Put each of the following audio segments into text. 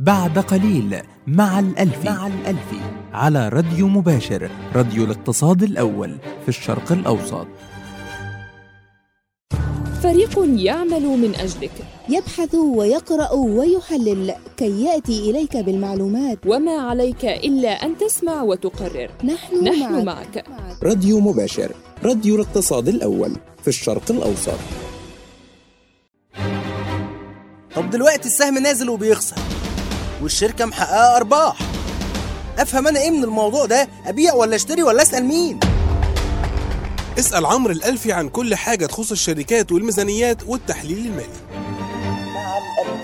بعد قليل مع الألفي مع الألفي على راديو مباشر راديو الاقتصاد الأول في الشرق الأوسط. فريق يعمل من أجلك. يبحث ويقرأ ويحلل كي يأتي إليك بالمعلومات. وما عليك إلا أن تسمع وتقرر. نحن, نحن معك. معك. راديو مباشر راديو الاقتصاد الأول في الشرق الأوسط. طب دلوقتي السهم نازل وبيخسر. والشركة محققة أرباح. أفهم أنا إيه من الموضوع ده؟ أبيع ولا أشتري ولا أسأل مين؟ اسأل عمرو الألفي عن كل حاجة تخص الشركات والميزانيات والتحليل المالي.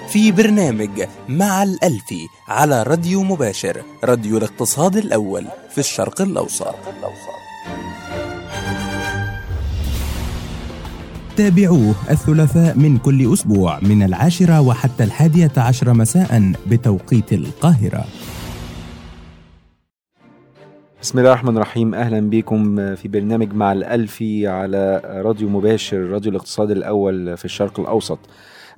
في برنامج مع الألفي على راديو مباشر راديو الاقتصاد الأول في الشرق الأوسط. تابعوه الثلاثاء من كل أسبوع من العاشرة وحتى الحادية عشر مساء بتوقيت القاهرة. بسم الله الرحمن الرحيم. أهلا بكم في برنامج مع الالفي على راديو مباشر راديو الاقتصاد الأول في الشرق الأوسط.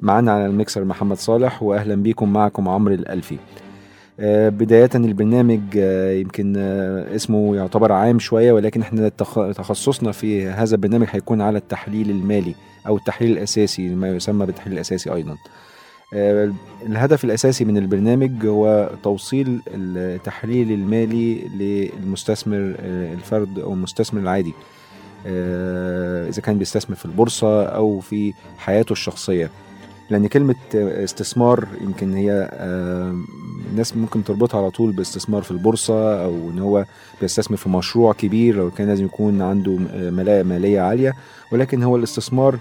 معانا على الميكسر محمد صالح واهلا بكم معكم عمرو الألفي. آه، بداية البرنامج آه، يمكن آه، اسمه يعتبر عام شوية ولكن إحنا تخ- تخصصنا في هذا البرنامج هيكون على التحليل المالي أو التحليل الأساسي ما يسمى بالتحليل الأساسي أيضا. آه، الهدف الأساسي من البرنامج هو توصيل التحليل المالي للمستثمر آه، الفرد أو المستثمر العادي آه، إذا كان بيستثمر في البورصة أو في حياته الشخصية. لأن كلمة آه، استثمار يمكن هي آه، الناس ممكن تربطها على طول باستثمار في البورصة أو إن هو بيستثمر في مشروع كبير لو كان لازم يكون عنده آه، ملاءة مالية عالية. ولكن هو الاستثمار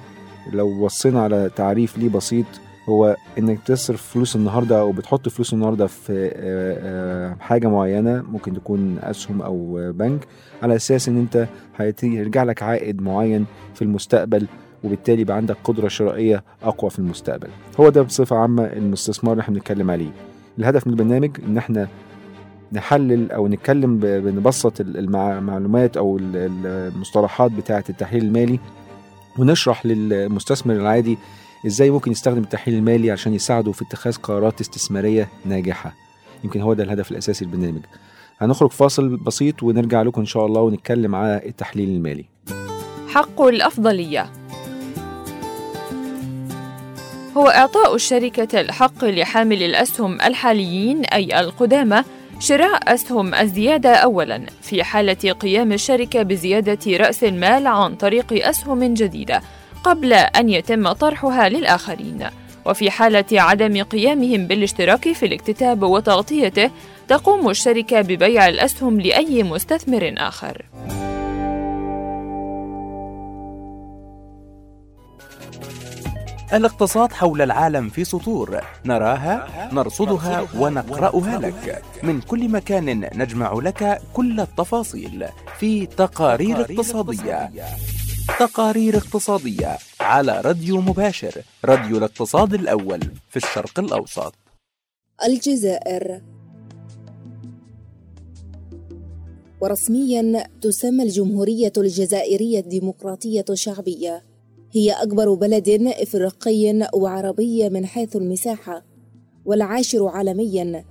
لو بصينا على تعريف ليه بسيط هو إنك تصرف فلوس النهارده أو بتحط فلوس النهارده في آه، آه، حاجة معينة ممكن تكون أسهم أو بنك على أساس إن أنت هيرجع لك عائد معين في المستقبل وبالتالي يبقى عندك قدرة شرائية أقوى في المستقبل. هو ده بصفة عامة الاستثمار اللي إحنا بنتكلم عليه. الهدف من البرنامج إن إحنا نحلل أو نتكلم بنبسط ال- المع- المعلومات أو ال- ال- المصطلحات بتاعة التحليل المالي ونشرح للمستثمر العادي إزاي ممكن يستخدم التحليل المالي عشان يساعده في اتخاذ قرارات استثمارية ناجحة. يمكن هو ده الهدف الأساسي للبرنامج. هنخرج فاصل بسيط ونرجع لكم إن شاء الله ونتكلم على التحليل المالي. حق الأفضلية. هو إعطاء الشركة الحق لحامل الأسهم الحاليين أي القدامى شراء أسهم الزيادة أولاً في حالة قيام الشركة بزيادة رأس المال عن طريق أسهم جديدة قبل أن يتم طرحها للآخرين. وفي حالة عدم قيامهم بالاشتراك في الاكتتاب وتغطيته تقوم الشركة ببيع الأسهم لأي مستثمر آخر. الاقتصاد حول العالم في سطور. نراها نرصدها ونقرأها لك. من كل مكان نجمع لك كل التفاصيل في تقارير اقتصادية. تقارير اقتصادية على راديو مباشر راديو الاقتصاد الأول في الشرق الأوسط. الجزائر. ورسميا تسمى الجمهورية الجزائرية الديمقراطية الشعبية. هي أكبر بلد إفريقي وعربي من حيث المساحة والعاشر عالميا.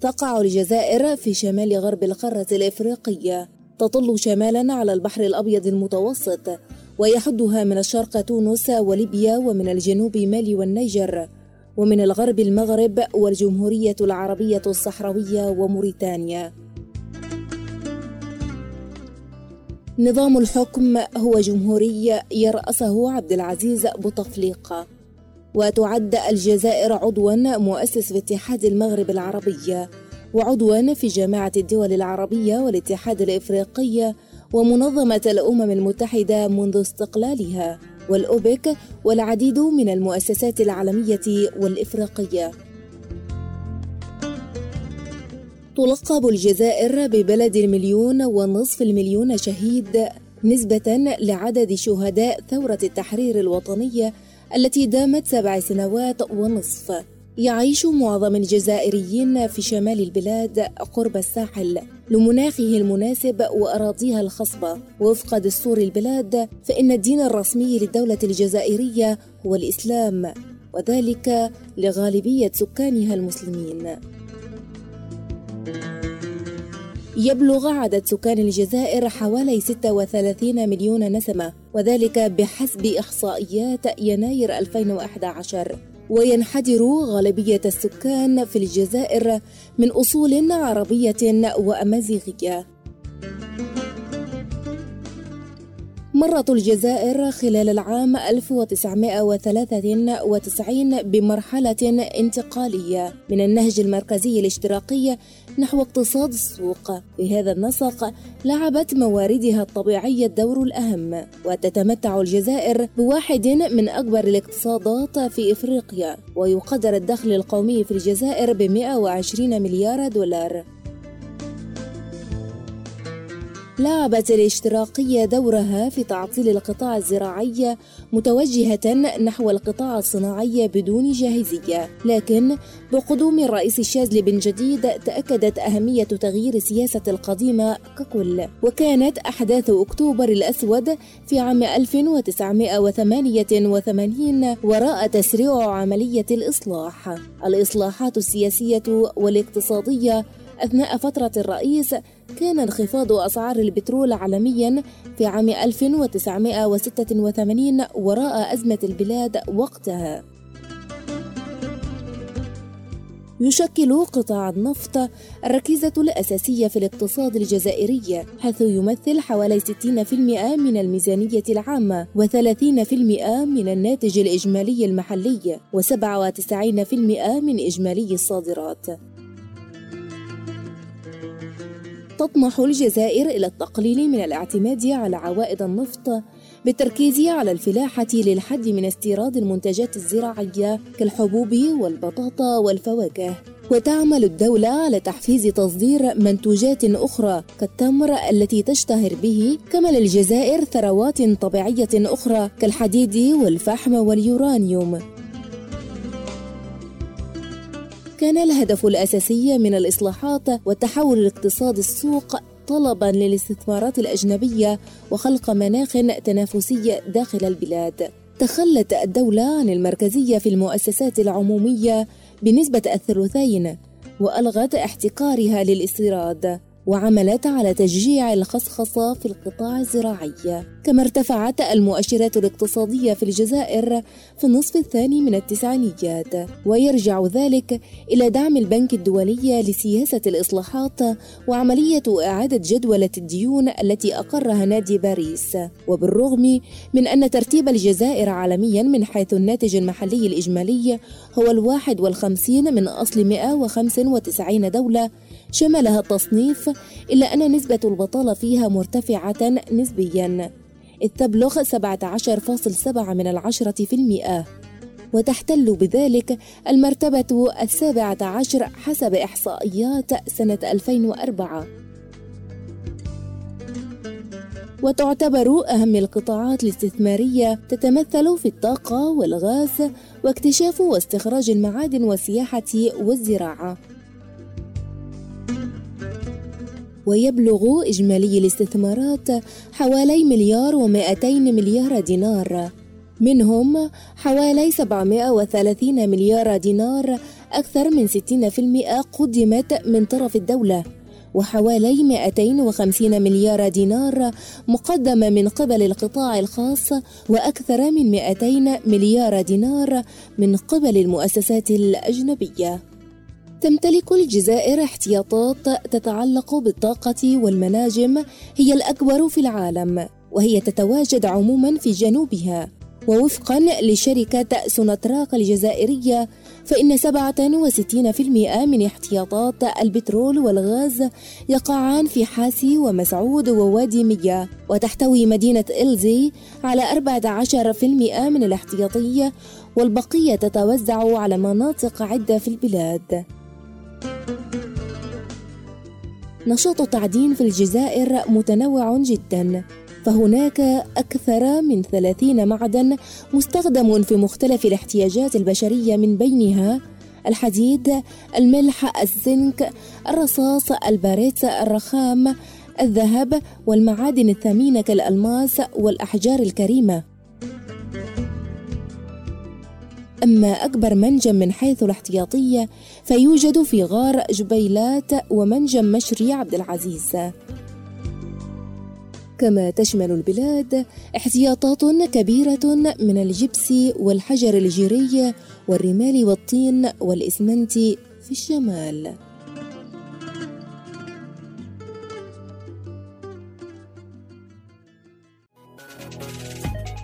تقع الجزائر في شمال غرب القارة الإفريقية تطل شمالا على البحر الأبيض المتوسط ويحدها من الشرق تونس وليبيا ومن الجنوب مالي والنيجر ومن الغرب المغرب والجمهورية العربية الصحراوية وموريتانيا. نظام الحكم هو جمهوري يرأسه عبد العزيز بوتفليقة وتعد الجزائر عضوا مؤسس في اتحاد المغرب العربي وعضوا في جماعة الدول العربية والاتحاد الإفريقي ومنظمة الأمم المتحدة منذ استقلالها والأوبك والعديد من المؤسسات العالمية والإفريقية. تلقب الجزائر ببلد المليون ونصف المليون شهيد نسبة لعدد شهداء ثورة التحرير الوطنية التي دامت سبع سنوات ونصف. يعيش معظم الجزائريين في شمال البلاد قرب الساحل لمناخه المناسب وأراضيها الخصبة. وفق دستور البلاد فإن الدين الرسمي للدولة الجزائرية هو الإسلام وذلك لغالبية سكانها المسلمين. يبلغ عدد سكان الجزائر حوالي 36 مليون نسمة وذلك بحسب إحصائيات يناير 2011 وينحدر غالبية السكان في الجزائر من أصول عربية وأمازيغية. مرت الجزائر خلال العام 1993 بمرحلة انتقالية من النهج المركزي الاشتراكي نحو اقتصاد السوق. في هذا النسق لعبت مواردها الطبيعية الدور الأهم وتتمتع الجزائر بواحد من أكبر الاقتصادات في إفريقيا ويقدر الدخل القومي في الجزائر ب 120 مليار دولار. لعبت الاشتراكية دورها في تعطيل القطاع الزراعي متوجهة نحو القطاع الصناعي بدون جاهزية، لكن بقدوم الرئيس الشاذلي بن جديد تأكدت أهمية تغيير السياسة القديمة ككل، وكانت أحداث أكتوبر الأسود في عام 1988 وراء تسريع عملية الإصلاح. الإصلاحات السياسية والاقتصادية أثناء فترة الرئيس كان انخفاض أسعار البترول عالميا في عام 1986 وراء أزمة البلاد وقتها. يشكل قطاع النفط الركيزة الأساسية في الاقتصاد الجزائري حيث يمثل حوالي 60% من الميزانية العامة و30% من الناتج الإجمالي المحلي و97% من إجمالي الصادرات. تطمح الجزائر إلى التقليل من الاعتماد على عوائد النفط بالتركيز على الفلاحة للحد من استيراد المنتجات الزراعية كالحبوب والبطاطا والفواكه. وتعمل الدولة على تحفيز تصدير منتوجات أخرى كالتمر التي تشتهر به كما للجزائر ثروات طبيعية أخرى كالحديد والفحم واليورانيوم. كان الهدف الأساسي من الإصلاحات وتحول الاقتصاد السوق طلبا للاستثمارات الأجنبية وخلق مناخ تنافسي داخل البلاد. تخلت الدولة عن المركزية في المؤسسات العمومية بنسبة الثلثين وألغت احتكارها للاستيراد. وعملت على تشجيع الخصخصة في القطاع الزراعي. كما ارتفعت المؤشرات الاقتصادية في الجزائر في النصف الثاني من التسعينيات ويرجع ذلك إلى دعم البنك الدولي لسياسة الإصلاحات وعملية إعادة جدولة الديون التي أقرها نادي باريس. وبالرغم من أن ترتيب الجزائر عالميا من حيث الناتج المحلي الإجمالي هو الواحد والخمسين من أصل 195 دولة شملها التصنيف إلا أن نسبة البطالة فيها مرتفعة نسبياً. إذ تبلغ 17.7 من العشرة في المئة. وتحتل بذلك المرتبة السابعة عشر حسب إحصائيات سنة 2004 وتعتبر أهم القطاعات الاستثمارية تتمثل في الطاقة والغاز واكتشاف واستخراج المعادن والسياحة والزراعة. ويبلغ إجمالي الاستثمارات حوالي مليار ومائتين مليار دينار. منهم حوالي 730 مليار دينار أكثر من 60% قدمت من طرف الدولة وحوالي 250 مليار دينار مقدمة من قبل القطاع الخاص وأكثر من 200 مليار دينار من قبل المؤسسات الأجنبية. تمتلك الجزائر احتياطات تتعلق بالطاقة والمناجم هي الأكبر في العالم وهي تتواجد عموما في جنوبها. ووفقا لشركة سوناتراك الجزائرية فإن 67% من احتياطات البترول والغاز يقعان في حاسي ومسعود ووادي ميا وتحتوي مدينة إلزي على 14% من الاحتياطية والبقية تتوزع على مناطق عدة في البلاد. نشاط التعدين في الجزائر متنوع جدا فهناك أكثر من ثلاثين معدن مستخدم في مختلف الاحتياجات البشرية من بينها الحديد، الملح، الزنك، الرصاص، الباريت، الرخام، الذهب والمعادن الثمينة كالألماس والأحجار الكريمة. أما أكبر منجم من حيث الاحتياطية فيوجد في غار جبيلات ومنجم مشري عبد العزيز. كما تشمل البلاد احتياطات كبيرة من الجبس والحجر الجيري والرمال والطين والإسمنت في الشمال.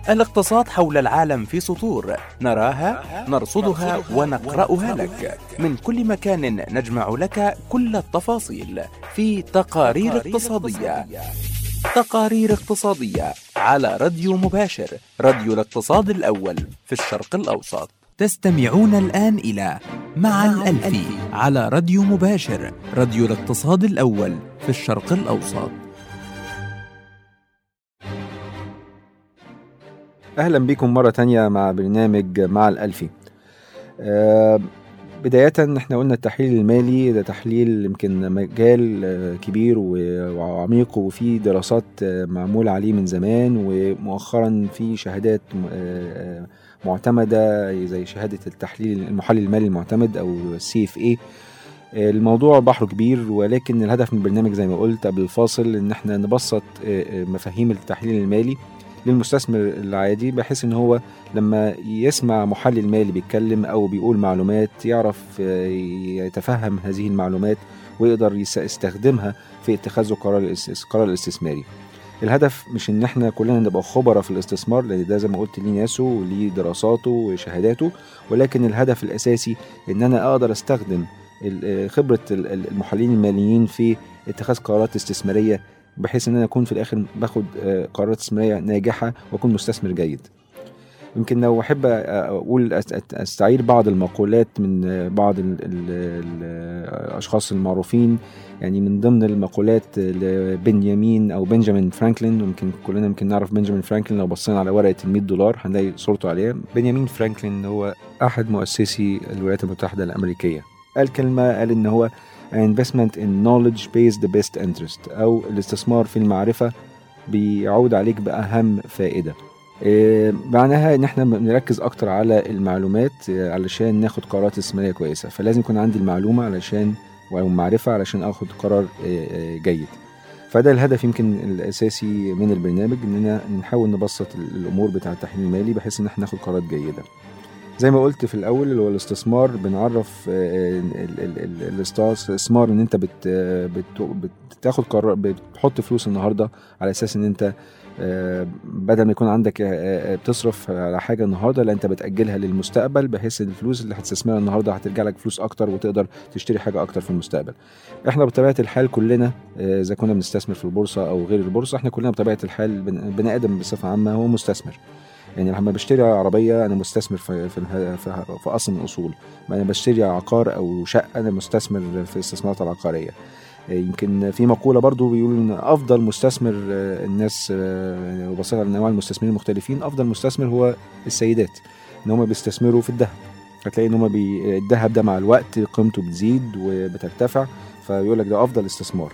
الاقتصاد حول العالم في سطور. نراها نرصدها ونقرأها لك. من كل مكان نجمع لك كل التفاصيل في تقارير اقتصادية. تقارير اقتصادية على راديو مباشر راديو الاقتصاد الأول في الشرق الأوسط. تستمعون الآن إلى مع الألفي على راديو مباشر راديو الاقتصاد الأول في الشرق الأوسط. أهلا بكم مرة تانية مع برنامج مع الألفي. آه، بداية إحنا قلنا التحليل المالي ده تحليل يمكن مجال آه، كبير وعميق وفي دراسات آه، معمولة عليه من زمان ومؤخرا في شهادات معتمدة زي شهادة التحليل المحلل المالي المعتمد أو السي إف اي الموضوع بحر كبير ولكن الهدف من البرنامج زي ما قلت قبل الفاصل إن إحنا نبسط مفاهيم التحليل المالي. للمستثمر العادي بحيث إن هو لما يسمع محلل مالي بيتكلم أو بيقول معلومات يعرف آه، يتفهم هذه المعلومات ويقدر يس- يستخدمها في اتخاذه قرار القرار الاستثماري. الهدف مش إن إحنا كلنا نبقى خبراء في الاستثمار لأن ده زي ما قلت ليه ناسه وليه دراساته وشهاداته ولكن الهدف الأساسي إن أنا أقدر أستخدم ال- خبرة ال- ال- المحللين الماليين في اتخاذ قرارات استثمارية بحيث إن أنا أكون في الآخر باخد آه، قرارات استثمارية ناجحة وأكون مستثمر جيد. يمكن لو أحب أقول أست- أستعير بعض المقولات من آه، بعض ال- ال- ال- الأشخاص المعروفين. يعني من ضمن المقولات لبنيامين أو بنجامين فرانكلين ويمكن كلنا يمكن نعرف بنجامين فرانكلين لو بصينا على ورقة ال 100 دولار هنلاقي صورته عليها. بنيامين فرانكلين هو أحد مؤسسي الولايات المتحدة الأمريكية. قال كلمة قال إن هو investment in knowledge pays the best interest أو الاستثمار في المعرفة بيعود عليك بأهم فائدة. إيه، معناها إن إحنا بنركز أكتر على المعلومات آه، علشان ناخد قرارات استثمارية كويسة. فلازم يكون عندي المعلومة علشان أو المعرفه علشان آخد قرار آه، آه، جيد. فده الهدف يمكن الأساسي من البرنامج إننا نحاول نبسط الأمور بتاع التحليل المالي بحيث إن إحنا ناخد قرارات جيدة. زي ما قلت في الأول اللي هو الاستثمار بنعرف آه، ال- الاستثمار إن أنت بت بت- بتاخد قرار بتحط فلوس النهارده على أساس إن أنت آه، بدل ما يكون عندك آه، آه، بتصرف على حاجة النهارده لا أنت بتأجلها للمستقبل بحيث إن الفلوس اللي هتستثمرها النهارده هترجع لك فلوس أكتر وتقدر تشتري حاجة أكتر في المستقبل. إحنا بطبيعة الحال كلنا آه، إذا كنا بنستثمر في البورصة أو غير البورصة إحنا كلنا بطبيعة الحال بن- بني آدم بصفة عامة هو مستثمر. يعني لما بشتري عربية أنا مستثمر في في, في, في أصل من ما أنا بشتري عقار أو شقة أنا مستثمر في الاستثمارات العقارية. يمكن في مقولة برضو بيقول إن أفضل مستثمر آه، الناس آه، وبصيت على أنواع المستثمرين المختلفين أفضل مستثمر هو السيدات إن هم بيستثمروا في الذهب. هتلاقي إن هم بي... الذهب ده مع الوقت قيمته بتزيد وبترتفع فيقول لك ده أفضل استثمار.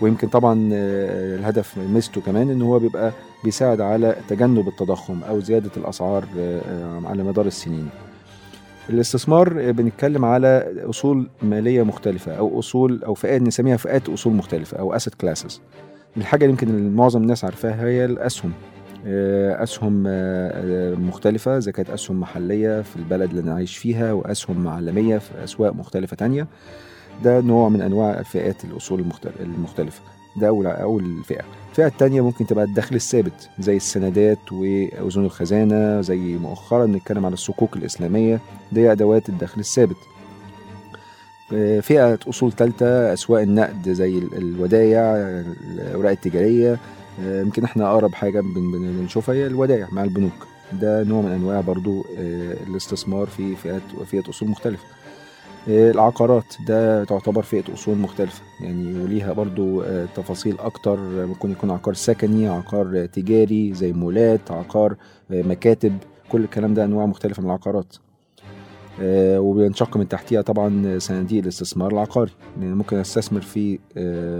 ويمكن طبعا آه، الهدف ميزته كمان إن هو بيبقى بيساعد على تجنب التضخم أو زيادة الأسعار آه، آه، على مدار السنين. الاستثمار بنتكلم على أصول مالية مختلفة أو أصول أو فئات نسميها فئات أصول مختلفة أو اسيت كلاسز الحاجة اللي يمكن معظم الناس عارفاها هي الأسهم أسهم آه، مختلفة إذا كانت أسهم محلية في البلد اللي أنا عايش فيها وأسهم عالميه في أسواق مختلفة تانية. ده نوع من أنواع فئات الأصول المختل- المختلفة. ده أول أول فئة. الفئة الثانية ممكن تبقى الدخل الثابت زي السندات وأذون الخزانة زي مؤخرا بنتكلم على الصكوك الإسلامية دي أدوات الدخل الثابت. آه، فئة أصول ثالثه أسواق النقد زي ال- الودايع الأوراق التجارية. آه، يمكن إحنا أقرب حاجة بن- بن- بنشوفها هي الودايع مع البنوك. ده نوع من أنواع برضو آه، الاستثمار في فئات فئة أصول مختلفة. العقارات. ده تعتبر فئة أصول مختلفة. يعني وليها برضو آه، تفاصيل أكتر. ممكن يكون عقار سكني عقار تجاري زي مولات عقار آه، مكاتب. كل الكلام ده أنواع مختلفة من العقارات. آه، وبينشق من تحتها طبعا صناديق الاستثمار العقاري. يعني ممكن أستثمر في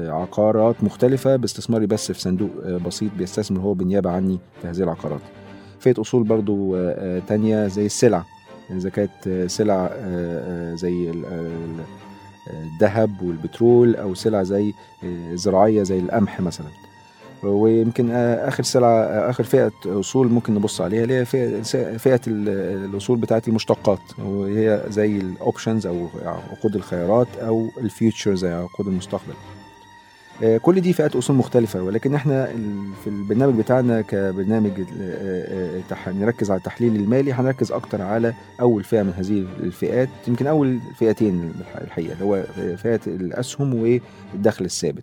عقارات مختلفة باستثماري بس في صندوق بسيط بيستثمر هو بالنيابة عني في هذه العقارات. فئة أصول برضو تانية زي السلع. إذا كانت سلع آه، زي ال- ال- الذهب والبترول أو سلع زي آه، زراعية زي القمح مثلا. ويمكن آه، آخر سلعة آه، آخر فئة أصول ممكن نبص عليها اللي هي فئة ال- الأصول بتاعه المشتقات وهي زي ال options أو عقود الخيارات أو ال future زي عقود المستقبل. آه، كل دي فئات أصول مختلفة ولكن إحنا في البرنامج بتاعنا كبرنامج آه، آه، نركز على التحليل المالي هنركز أكتر على أول فئة من هذه الفئات يمكن أول فئتين الح- الحقيقة اللي هو فئه الأسهم والدخل الثابت.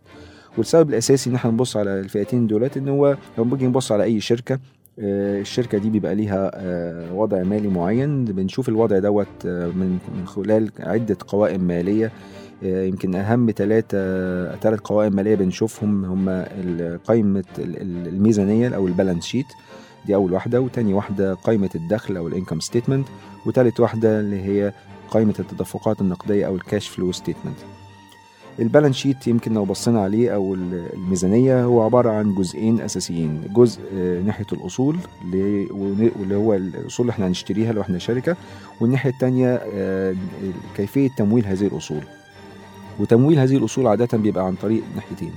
والسبب الأساسي إن إحنا نبص على الفئتين دولت إن هو لما بنيجي نبص على أي شركة آه، الشركة دي بيبقى ليها آه، وضع مالي معين بنشوف الوضع دوت آه، من خلال عدة قوائم مالية. آه، يمكن أهم ثلاثة ثلاث قوائم مالية بنشوفهم هم قائمه ال- ال- الميزانية أو ال balance sheet. دي أول واحدة وتاني واحدة قائمه الدخل أو ال income statement وتالت واحدة اللي هي قائمه التدفقات النقدية أو ال cash flow statement. ال balance sheet يمكن لو بصينا عليه أو ال- الميزانية هو عبارة عن جزئين أساسيين. جزء آه، ناحية الأصول اللي هو الأصول اللي إحنا هنشتريها لو إحنا شركة والناحية الثانية كيفية تمويل هذه الأصول. وتمويل هذه الأصول عادة بيبقى عن طريق ناحيتين.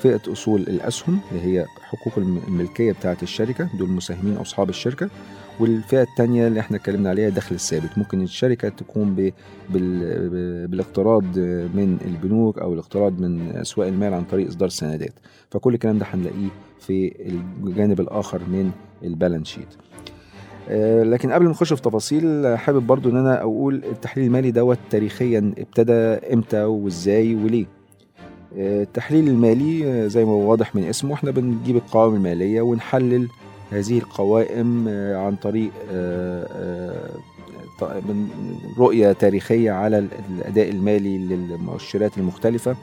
فئة أصول الأسهم اللي هي حقوق الم- الملكية بتاعة الشركة دول مساهمين أو أصحاب الشركة. والفئة الثانية اللي إحنا اتكلمنا عليها الدخل الثابت. ممكن الشركة تقوم بالاقتراض من البنوك أو الاقتراض من اسواق المال عن طريق إصدار سندات. فكل الكلام ده هنلاقيه في الجانب الآخر من البالانس شيت. لكن قبل ما نخش في تفاصيل حابب برضو إن أنا أقول التحليل المالي دوت تاريخيا ابتدى إمتى وإزاي وليه. آه، التحليل المالي آه، زي ما هو واضح من اسمه إحنا بنجيب القوائم المالية ونحلل هذه القوائم آه، عن طريق آه، آه، رؤية تاريخية على ال- الأداء المالي للمؤشرات المختلفة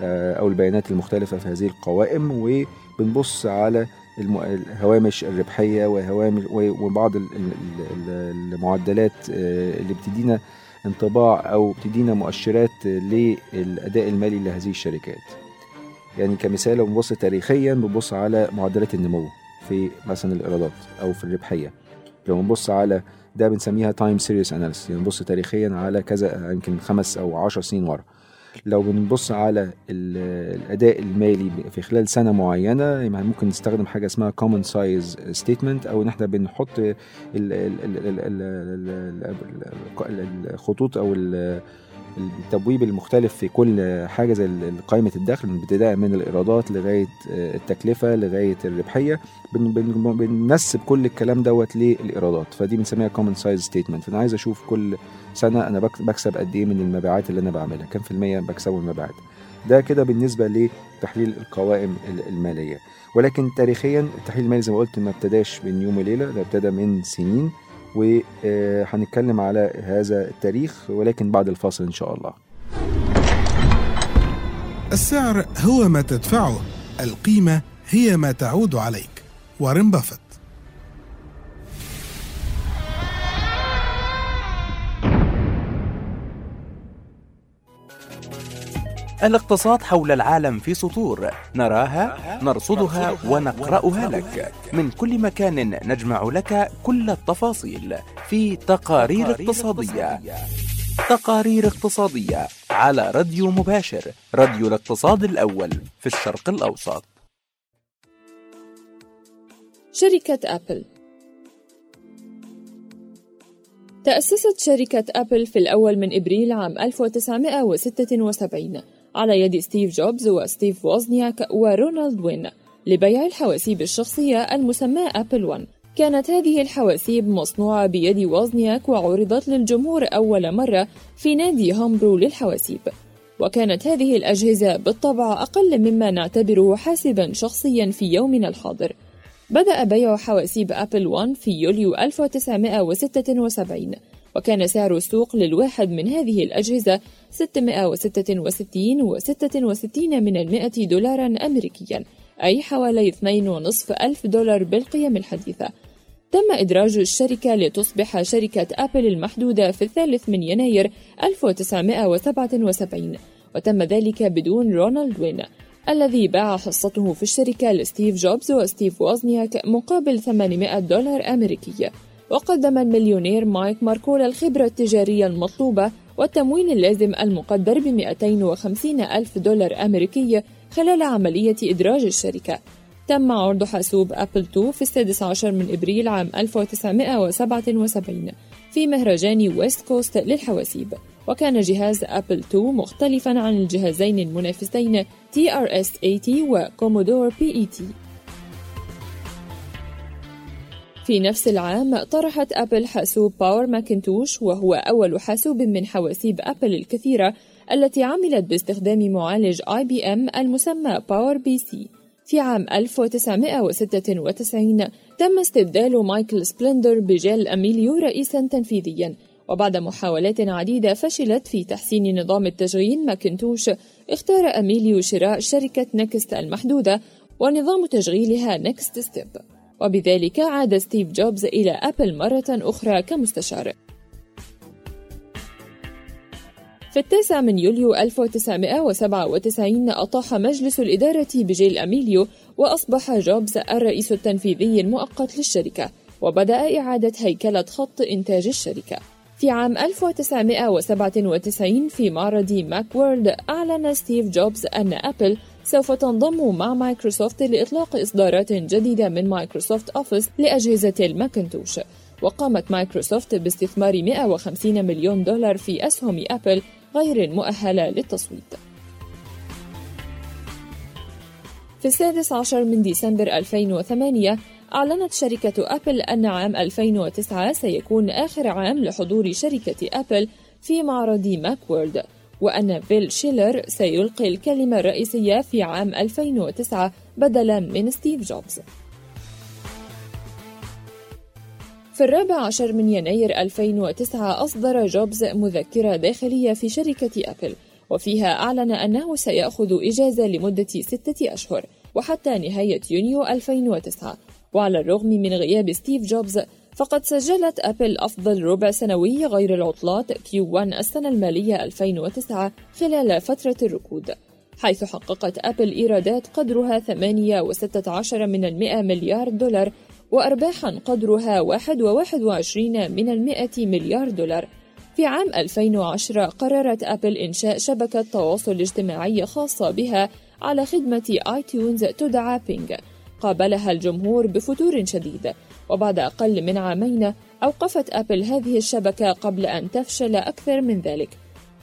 آه، أو البيانات المختلفة في هذه القوائم وبنبص على الهوامش الربحية وهوامش وبعض ال- ال- ال- المعدلات آه، اللي بتدينا انطباع أو بتدينا مؤشرات للأداء المالي لهذه الشركات. يعني كمثال لو بنبص تاريخيا بنبص على معدلات النمو في مثلا الإيرادات أو في الربحية. لو بنبص على ده بنسميها time series analysis يعني نبص تاريخيا على كذا يمكن خمس أو عشر سنين ورا. لو بنبص على ال- الأداء المالي في خلال سنة معينة يعني ممكن نستخدم حاجة اسمها common size statement أو إن إحنا بنحط ال- ال- ال- ال- ال- ال- ال- الخطوط أو ال- التبويب المختلف في كل حاجة زي قائمة الدخل ابتداء من الإيرادات لغاية التكلفة لغاية الربحية. بن بن بننسب كل الكلام دوت للإيرادات فدي بنسميها common size statement. فأنا عايز أشوف كل سنة أنا بك- بكسب قد إيه من المبيعات اللي أنا بعملها. كام في المية بكسبه المبيعات. ده كده بالنسبة لتحليل القوائم ال- المالية. ولكن تاريخيا التحليل المالي زي ما قلت ما ابتداش من يوم وليلة ده ابتدى من سنين. وهنتكلم على هذا التاريخ ولكن بعد الفاصل إن شاء الله. السعر هو ما تدفعه. القيمة هي ما تعود عليك. وارن بافت الاقتصاد حول العالم في سطور. نراها نرصدها ونقرأها لك. من كل مكان نجمع لك كل التفاصيل في تقارير اقتصادية. تقارير اقتصادية على راديو مباشر راديو الاقتصاد الأول في الشرق الأوسط. شركة أبل. تأسست شركة أبل في الأول من إبريل عام 1976 على يد ستيف جوبز وستيف ووزنياك ورونالد وين لبيع الحواسيب الشخصية المسماة أبل 1 كانت هذه الحواسيب مصنوعة بيد ووزنياك وعرضت للجمهور أول مرة في نادي هامبرو للحواسيب. وكانت هذه الأجهزة بالطبع أقل مما نعتبره حاسبا شخصيا في يومنا الحاضر. بدأ بيع حواسيب أبل 1 في يوليو 1976 وكان سعر السوق للواحد من هذه الأجهزة 666 و66 من المائة دولارا أمريكيا أي حوالي 2.5 ألف دولار بالقيم الحديثة. تم إدراج الشركة لتصبح شركة أبل المحدودة في الثالث من يناير 1977 وتم ذلك بدون رونالد وين الذي باع حصته في الشركة لستيف جوبز وستيف ووزنياك مقابل 800 دولار أمريكي وقدم المليونير مايك ماركولا الخبرة التجارية المطلوبة والتمويل اللازم المقدر ب 250 ألف دولار أمريكي خلال عملية إدراج الشركة. تم عرض حاسوب أبل 2 في السادس عشر من إبريل عام 1977 في مهرجان West Coast للحواسيب. وكان جهاز أبل 2 مختلفا عن الجهازين المنافسين TRS-80 وكومودور PET في نفس العام طرحت أبل حاسوب Power Macintosh وهو أول حاسوب من حواسيب أبل الكثيرة التي عملت باستخدام معالج IBM المسمى PowerPC. في عام 1996 تم استبدال مايكل سبيندلر بجيل أميليو رئيسا تنفيذيا. وبعد محاولات عديدة فشلت في تحسين نظام التشغيل ماكنتوش اختار أميليو شراء شركة NeXT المحدودة ونظام تشغيلها NeXTSTEP. وبذلك عاد ستيف جوبز إلى أبل مرة أخرى كمستشار. في التاسع من يوليو 1997 أطاح مجلس الإدارة بجيل أميليو وأصبح جوبز الرئيس التنفيذي المؤقت للشركة وبدأ إعادة هيكلة خط إنتاج الشركة. في عام 1997 في معرض Macworld أعلن ستيف جوبز أن أبل سوف تنضم مع مايكروسوفت لإطلاق إصدارات جديدة من مايكروسوفت Office لأجهزة الماكنتوش. وقامت مايكروسوفت باستثمار 150 مليون دولار في أسهم أبل غير المؤهلة للتصويت. في السادس عشر من ديسمبر 2008 أعلنت شركة أبل أن عام 2009 سيكون آخر عام لحضور شركة أبل في معرض Macworld وأن فيل شيلر سيلقي الكلمة الرئيسية في عام 2009 بدلا من ستيف جوبز. في الرابع عشر من يناير 2009 أصدر جوبز مذكرة داخلية في شركة أبل وفيها أعلن أنه سيأخذ إجازة لمدة ستة أشهر وحتى نهاية يونيو 2009 وعلى الرغم من غياب ستيف جوبز فقد سجلت أبل أفضل ربع سنوي غير العطلات Q1 السنة المالية 2009 خلال فترة الركود حيث حققت أبل إيرادات قدرها 8.16 من المئة مليار دولار وأرباحا قدرها 1.21 من المئة مليار دولار. في عام 2010 قررت أبل إنشاء شبكة تواصل اجتماعي خاصة بها على خدمة iTunes تدعى Ping. قابلها الجمهور بفتور شديد وبعد أقل من عامين أوقفت أبل هذه الشبكة قبل أن تفشل أكثر من ذلك.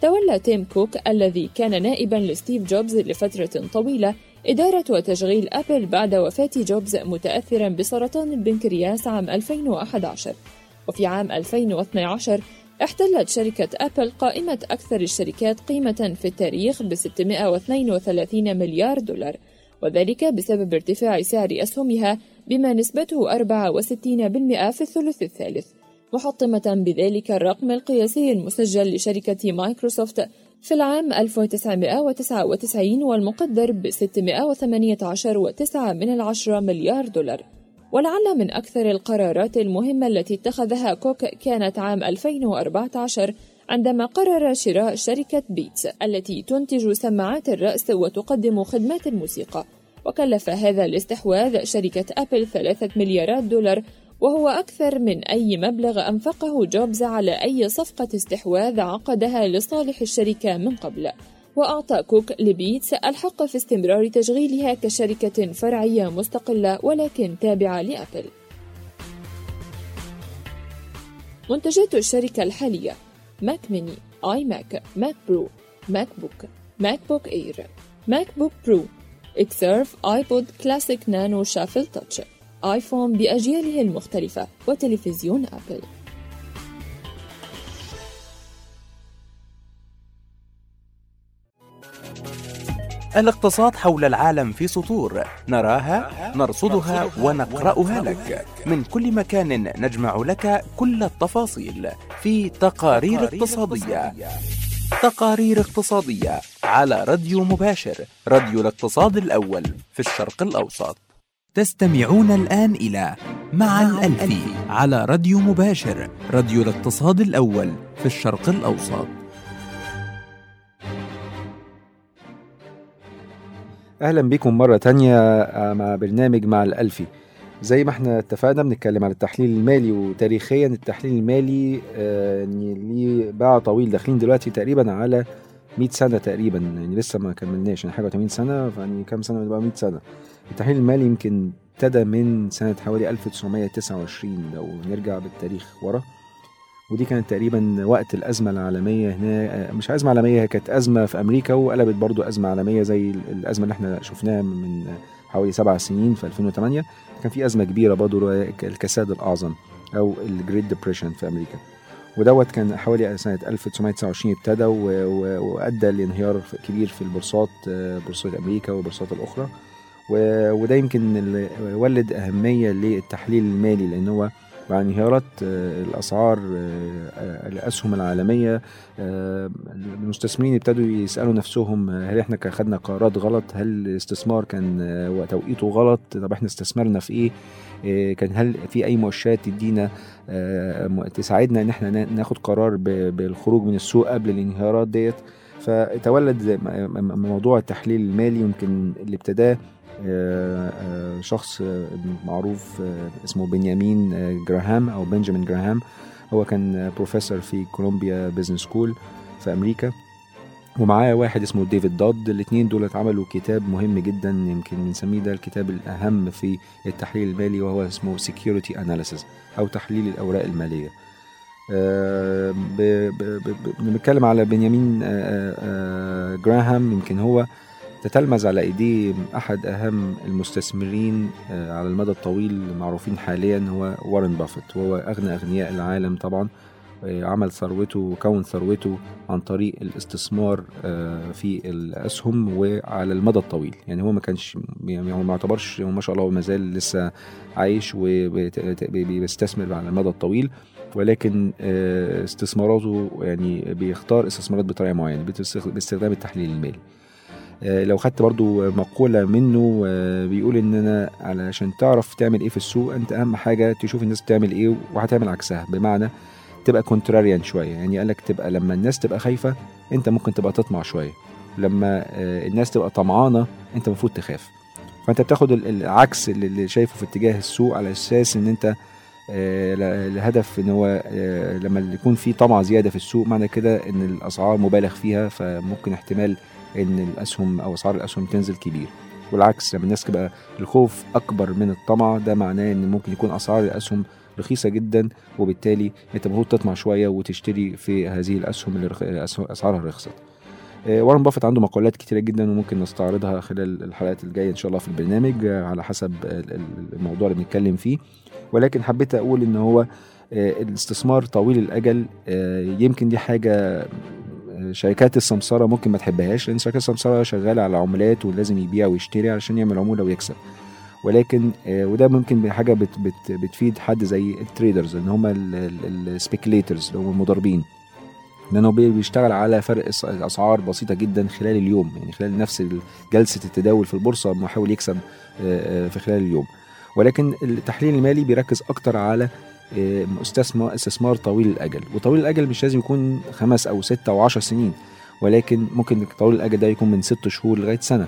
تولى تيم كوك الذي كان نائبا لستيف جوبز لفترة طويلة إدارة وتشغيل أبل بعد وفاة جوبز متأثرا بسرطان البنكرياس عام 2011 وفي عام 2012 احتلت شركة أبل قائمة أكثر الشركات قيمة في التاريخ ب 632 مليار دولار وذلك بسبب ارتفاع سعر أسهمها بما نسبته 64% في الثلث الثالث محطمة بذلك الرقم القياسي المسجل لشركة مايكروسوفت في العام 1999 والمقدر ب 618.9 من العشرة مليار دولار. ولعل من أكثر القرارات المهمة التي اتخذها كوك كانت عام 2014 عندما قرر شراء شركة Beats التي تنتج سماعات الرأس وتقدم خدمات الموسيقى. وكلف هذا الاستحواذ شركة أبل ثلاثة مليارات دولار وهو أكثر من أي مبلغ أنفقه جوبز على أي صفقة استحواذ عقدها لصالح الشركة من قبل. وأعطى كوك ل Beats الحق في استمرار تشغيلها كشركة فرعية مستقلة ولكن تابعة لأبل. منتجات الشركة الحالية Mac mini iMac Mac Pro MacBook MacBook Air MacBook Pro Xserve iPod classic nano shuffle touch. آيفون بأجياله المختلفة وتلفزيون أبل. الاقتصاد حول العالم في سطور. نراها نرصدها ونقرأها لك. من كل مكان نجمع لك كل التفاصيل في تقارير اقتصادية. تقارير اقتصادية. على راديو مباشر راديو الاقتصاد الأول في الشرق الأوسط. تستمعون الآن إلى مع الألفي على راديو مباشر راديو الاقتصاد الأول في الشرق الأوسط. أهلا بكم مرة تانية مع برنامج مع الألفي زي ما إحنا اتفقنا بنتكلم على التحليل المالي وتاريخيا التحليل المالي آه، ليه باع طويل داخلين دلوقتي تقريبا على 100 سنة تقريبا يعني لسه ما كملناش يعني حاجة 80 سنة يعني كام سنة بقى 100 سنة. التحليل المالي يمكن ابتدى من سنة حوالي 1929 لو نرجع بالتاريخ ورا. ودي كانت تقريبا وقت الأزمة العالمية هنا مش أزمة عالمية هي كانت أزمة في أمريكا وقلبت برضو أزمة عالمية زي الأزمة اللي إحنا شفناها من حوالي سبع سنين في 2008 كان في أزمة كبيرة برضو الكساد الأعظم أو ال Great Depression في أمريكا. ودوت كان حوالي سنة 1929 ابتدى و- و- وأدى لانهيار كبير في البورصات آه، بورصات أمريكا والبورصات الأخرى. و- وده يمكن اللي ولد أهمية للتحليل المالي لأن هو مع انهيارات آه، الأسعار آه، الأسهم العالمية المستثمرين ابتدوا يسألوا نفسهم هل إحنا خدنا قرارات غلط؟ هل الاستثمار كان توقيته غلط؟ طب إحنا استثمرنا في إيه؟ كان هل في أي مؤشرات تدينا تساعدنا ان إحنا نا- ناخد قرار بالخروج من السوق قبل الانهيارات ديت. فتولد موضوع التحليل المالي يمكن اللي ابتداه آه، آه، شخص معروف آه، اسمه بنيامين جراهام أو بنجامين جراهام. هو كان بروفيسور في كولومبيا Business School في أمريكا. ومعاه واحد اسمه ديفيد دود الاثنين دول عملوا كتاب مهم جدا يمكن بنسميه ده الكتاب الأهم في التحليل المالي وهو اسمه Security Analysis أو تحليل الأوراق المالية. آه، بنتكلم على بنيامين آه، آه، جراهام يمكن هو تتلمذ على إيديه أحد أهم المستثمرين على المدى الطويل المعروفين حاليا هو وارن بافيت وهو أغنى أغنياء العالم طبعا. عمل ثروته وكون ثروته عن طريق الاستثمار آه، في الأسهم وعلى المدى الطويل. يعني هو ما كانش يعني هو ما يعتبرش هو ما شاء الله ما زال لسه عايش وبيستثمر على المدى الطويل. ولكن آه، استثماراته يعني بيختار استثمارات بطريقة معينة باستخدام التحليل المالي. آه، لو خدت برضو مقولة منه آه، بيقول إن أنا علشان تعرف تعمل إيه في السوق أنت أهم حاجة تشوف الناس بتعمل إيه وهتعمل عكسها. بمعنى تبقى كونتراريان شوية. يعني قالك تبقى لما الناس تبقى خايفة أنت ممكن تبقى تطمع شوية. لما آه، الناس تبقى طمعانة أنت المفروض تخاف. فأنت بتاخد ال- العكس اللي شايفه في اتجاه السوق على أساس إن أنت آه، الهدف إن هو آه، لما يكون في طمع زيادة في السوق معنى كده إن الأسعار مبالغ فيها فممكن احتمال إن الأسهم أو أسعار الأسهم تنزل كبير. والعكس لما الناس تبقى الخوف أكبر من الطمع ده معناه إن ممكن يكون أسعار الأسهم رخيصة جدا وبالتالي أنت المفروض تطمع شوية وتشتري في هذه الأسهم اللي رخ... أسعارها رخصت. آه، وارن بافيت عنده مقولات كتيرة جدا وممكن نستعرضها خلال الحلقات الجاية إن شاء الله في البرنامج آه، على حسب ال- ال- الموضوع اللي بنتكلم فيه. ولكن حبيت أقول إن هو آه، الاستثمار طويل الأجل يمكن دي حاجة شركات السمسرة ممكن ما تحبهاش لأن شركات السمسرة شغالة على عمولات ولازم يبيع ويشتري علشان يعمل عمولة ويكسب. ولكن آه، وده ممكن حاجة بت بت بتفيد حد زي ال traders إن هم ال speculators اللي هم المضاربين. لأنه بي- بيشتغل على فرق الاسعار بسيطة جدا خلال اليوم يعني خلال نفس جلسة التداول في البورصة بيحاول يكسب آه، آه، في خلال اليوم. ولكن التحليل المالي بيركز أكتر على استثمار استثمار طويل الأجل. وطويل الأجل مش لازم يكون خمس أو ست أو عشر سنين ولكن ممكن طويل الأجل ده يكون من ست شهور لغاية سنة.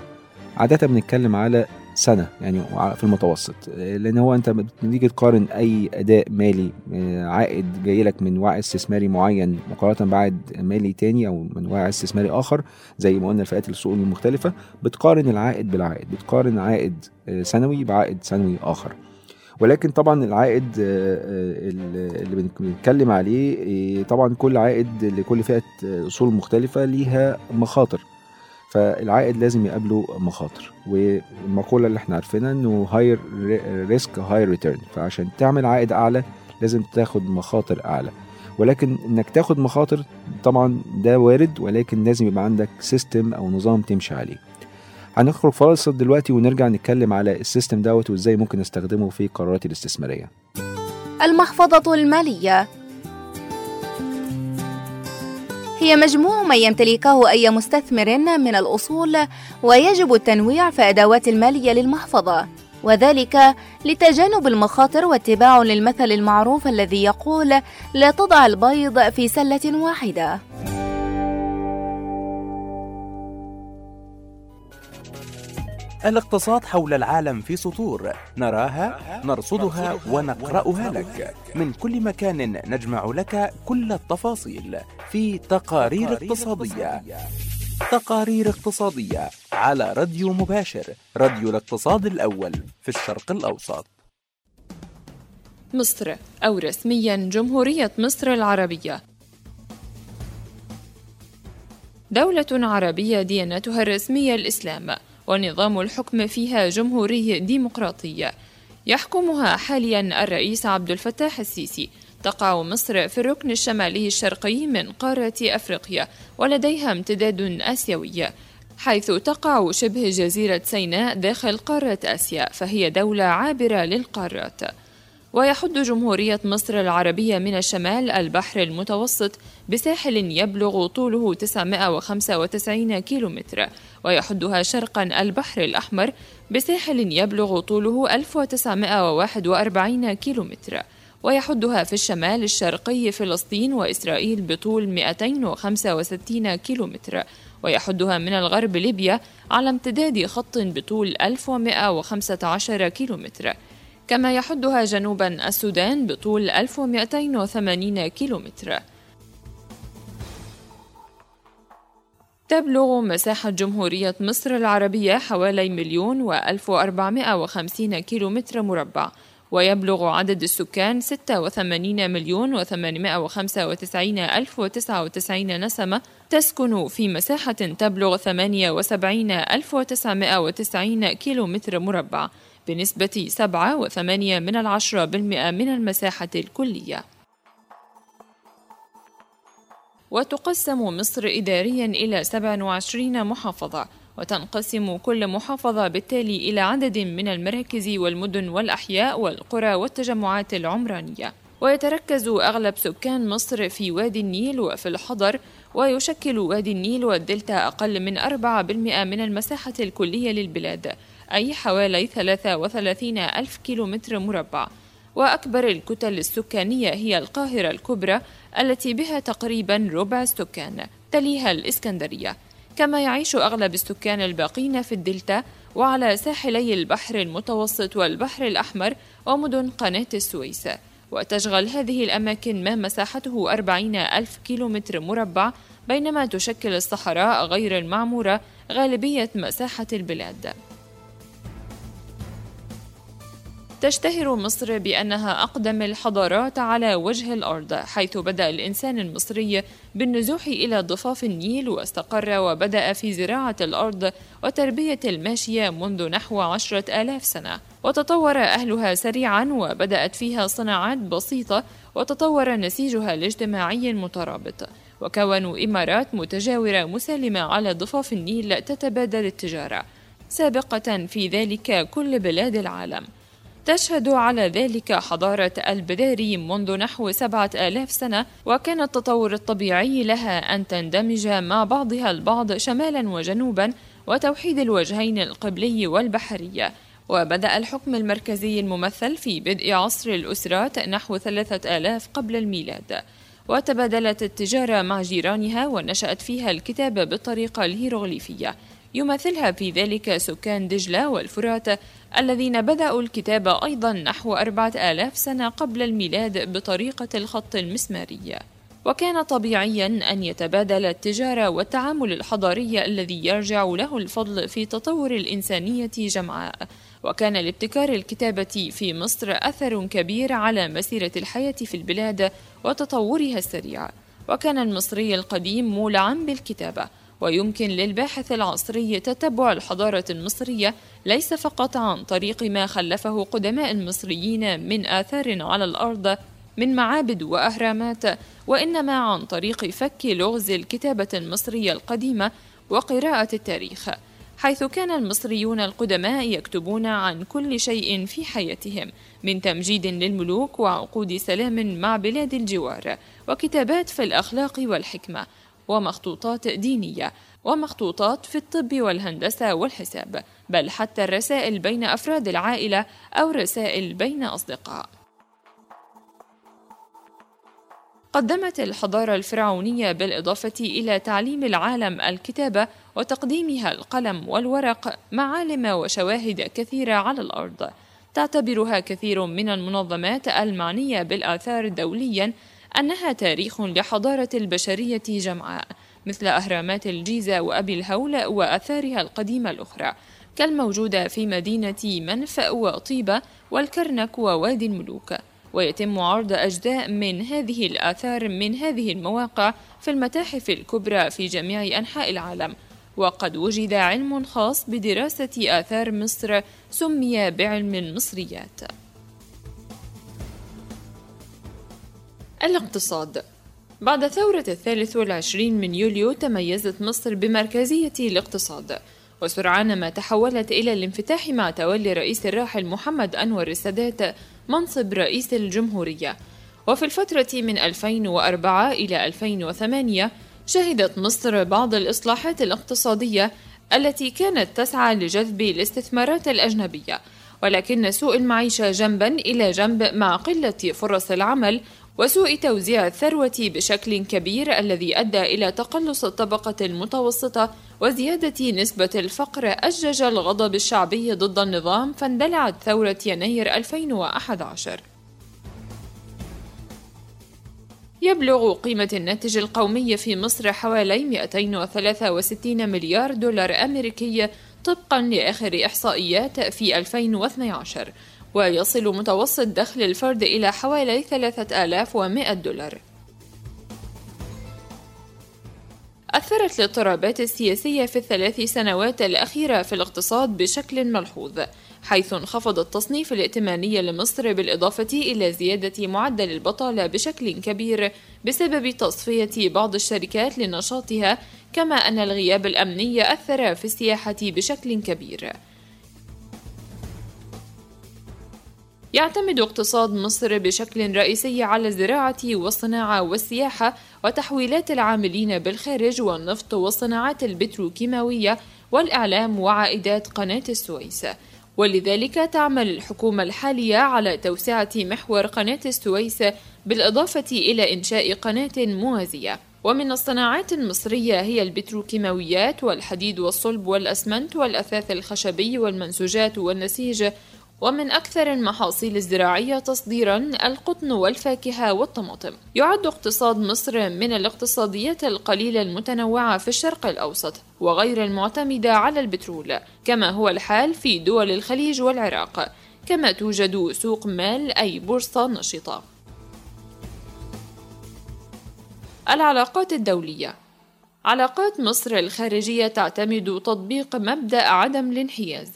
عادة بنتكلم على سنة يعني في المتوسط. لأن هو أنت بتيجي تقارن أي أداء مالي آه، عائد جاي لك من وعي استثماري معين مقارنة بعائد مالي تاني أو من وعي استثماري آخر زي ما قلنا الفئات السوق المختلفة بتقارن العائد بالعائد بتقارن عائد آه، سنوي بعائد سنوي آخر. ولكن طبعا العائد آه، اللي بنتكلم عليه طبعا كل عائد لكل فئة اصول مختلفة ليها مخاطر. فالعائد لازم يقابله مخاطر. والمقولة اللي إحنا عارفينها إنه higher risk higher return فعشان تعمل عائد أعلى لازم تاخد مخاطر أعلى. ولكن إنك تاخد مخاطر طبعا ده وارد ولكن لازم يبقى عندك system أو نظام تمشي عليه. هنخرج فاصل دلوقتي ونرجع نتكلم على ال system دوت وإزاي ممكن نستخدمه في قراراتي الاستثمارية. المحفظة المالية. هي مجموع ما يمتلكه أي مستثمر من الأصول ويجب التنويع في أدوات المالية للمحفظة وذلك لتجنب المخاطر واتباع للمثل المعروف الذي يقول لا تضع البيض في سلة واحدة الاقتصاد حول العالم في سطور. نراها نرصدها ونقرأها لك. من كل مكان نجمع لك كل التفاصيل في تقارير اقتصادية. تقارير اقتصادية على راديو مباشر راديو الاقتصاد الأول في الشرق الأوسط. مصر أو رسميا جمهورية مصر العربية. دولة عربية ديانتها الرسمية الإسلام. ونظام الحكم فيها جمهوري ديمقراطي يحكمها حاليا الرئيس عبد الفتاح السيسي. تقع مصر في الركن الشمالي الشرقي من قارة أفريقيا ولديها امتداد آسيوي. حيث تقع شبه جزيرة سيناء داخل قارة آسيا فهي دولة عابرة للقارات. ويحد جمهورية مصر العربية من الشمال البحر المتوسط بساحل يبلغ طوله 995 كيلومتر ويحدها شرقا البحر الأحمر بساحل يبلغ طوله 1941 كيلومتر ويحدها في الشمال الشرقي فلسطين وإسرائيل بطول 265 كيلومتر ويحدها من الغرب ليبيا على امتداد خط بطول 1115 كيلومتر. كما يحدها جنوبا السودان بطول 1280 كيلومتر. تبلغ مساحة جمهورية مصر العربية حوالي مليون وألف وأربعمائة وخمسين كيلومتر مربع ويبلغ عدد السكان 86 مليون و895 ألف نسمة تسكن في مساحة تبلغ 78 ألف كيلومتر مربع. بنسبة 7.8 من العشرة بالمئة من المساحة الكلية. وتقسم مصر إداريا إلى 27 محافظة وتنقسم كل محافظة بالتالي إلى عدد من المراكز والمدن والأحياء والقرى والتجمعات العمرانية. ويتركز أغلب سكان مصر في وادي النيل وفي الحضر ويشكل وادي النيل والدلتا أقل من 4% من المساحة الكلية للبلاد. أي حوالي 33 ألف كيلومتر مربع. وأكبر الكتل السكانية هي القاهرة الكبرى التي بها تقريبا ربع السكان تليها الإسكندرية. كما يعيش أغلب السكان الباقين في الدلتا وعلى ساحلي البحر المتوسط والبحر الأحمر ومدن قناة السويس. وتشغل هذه الأماكن ما مساحته 40 ألف كيلومتر مربع بينما تشكل الصحراء غير المعمورة غالبية مساحة البلاد. تشتهر مصر بأنها أقدم الحضارات على وجه الأرض حيث بدأ الإنسان المصري بالنزوح إلى ضفاف النيل واستقر وبدأ في زراعة الأرض وتربية الماشية منذ نحو عشرة آلاف سنة. وتطور أهلها سريعا وبدأت فيها صناعات بسيطة وتطور نسيجها الاجتماعي المترابط. وكونوا إمارات متجاورة مسالمة على ضفاف النيل تتبادل التجارة. سابقة في ذلك كل بلاد العالم. تشهد على ذلك حضارة البداري منذ نحو سبعة آلاف سنة وكان التطور الطبيعي لها أن تندمج مع بعضها البعض شمالا وجنوبا وتوحيد الوجهين القبلي والبحري. وبدأ الحكم المركزي الممثل في بدء عصر الأسرات نحو ثلاثة آلاف قبل الميلاد. وتبادلت التجارة مع جيرانها ونشأت فيها الكتابة بالطريقة الهيروغليفية. يمثلها في ذلك سكان دجلة والفرات الذين بدأوا الكتابة أيضا نحو أربعة آلاف سنة قبل الميلاد بطريقة الخط المسماري. وكان طبيعيا أن يتبادل التجارة والتعامل الحضاري الذي يرجع له الفضل في تطور الإنسانية جمعاء. وكان لابتكار الكتابة في مصر أثر كبير على مسيرة الحياة في البلاد وتطورها السريع. وكان المصري القديم مولعا بالكتابة. ويمكن للباحث العصري تتبع الحضارة المصرية ليس فقط عن طريق ما خلفه قدماء المصريين من آثار على الأرض من معابد وأهرامات وإنما عن طريق فك لغز الكتابة المصرية القديمة وقراءة التاريخ حيث كان المصريون القدماء يكتبون عن كل شيء في حياتهم من تمجيد للملوك وعقود سلام مع بلاد الجوار وكتابات في الأخلاق والحكمة. ومخطوطات دينية ومخطوطات في الطب والهندسة والحساب بل حتى الرسائل بين أفراد العائلة أو رسائل بين أصدقاء. قدمت الحضارة الفرعونية بالإضافة إلى تعليم العالم الكتابة وتقديمها القلم والورق معالم وشواهد كثيرة على الأرض. تعتبرها كثير من المنظمات المعنية بالآثار دوليا أنها تاريخ لحضارة البشرية جمعاء مثل أهرامات الجيزة وأبي الهول وآثارها القديمة الأخرى. كالموجودة في مدينة منف وطيبة والكرنك ووادي الملوك. ويتم عرض أجزاء من هذه الآثار من هذه المواقع في المتاحف الكبرى في جميع أنحاء العالم. وقد وجد علم خاص بدراسة آثار مصر سمي بعلم المصريات. الاقتصاد. بعد ثورة الثالث والعشرين من يوليو تميزت مصر بمركزية الاقتصاد وسرعان ما تحولت إلى الانفتاح مع تولي الرئيس الراحل محمد أنور السادات منصب رئيس الجمهورية. وفي الفترة من 2004 إلى 2008 شهدت مصر بعض الإصلاحات الاقتصادية التي كانت تسعى لجذب الاستثمارات الأجنبية ولكن سوء المعيشة جنبا إلى جنب مع قلة فرص العمل وسوء توزيع الثروة بشكل كبير الذي أدى إلى تقلص الطبقة المتوسطة وزيادة نسبة الفقر أجج الغضب الشعبي ضد النظام فاندلعت ثورة يناير 2011 يبلغ قيمة الناتج القومي في مصر حوالي 263 مليار دولار أمريكي طبقا لآخر إحصائيات في 2012 ويصل متوسط دخل الفرد إلى حوالي 3100 دولار. أثرت الاضطرابات السياسية في الثلاث سنوات الأخيرة في الاقتصاد بشكل ملحوظ حيث انخفض التصنيف الائتماني لمصر بالإضافة إلى زيادة معدل البطالة بشكل كبير بسبب تصفية بعض الشركات لنشاطها كما أن الغياب الأمني أثر في السياحة بشكل كبير. يعتمد اقتصاد مصر بشكل رئيسي على الزراعة والصناعة والسياحة وتحويلات العاملين بالخارج والنفط والصناعات البتروكيماوية والإعلام وعائدات قناة السويس. ولذلك تعمل الحكومة الحالية على توسعة محور قناة السويس بالإضافة إلى إنشاء قناة موازية. ومن الصناعات المصرية هي البتروكيماويات والحديد والصلب والأسمنت والأثاث الخشبي والمنسوجات والنسيج ومن أكثر المحاصيل الزراعية تصديرا القطن والفاكهة والطماطم. يعد اقتصاد مصر من الاقتصاديات القليلة المتنوعة في الشرق الأوسط وغير المعتمدة على البترول كما هو الحال في دول الخليج والعراق كما توجد سوق مال أي بورصة نشطة. العلاقات الدولية. علاقات مصر الخارجية تعتمد تطبيق مبدأ عدم الانحياز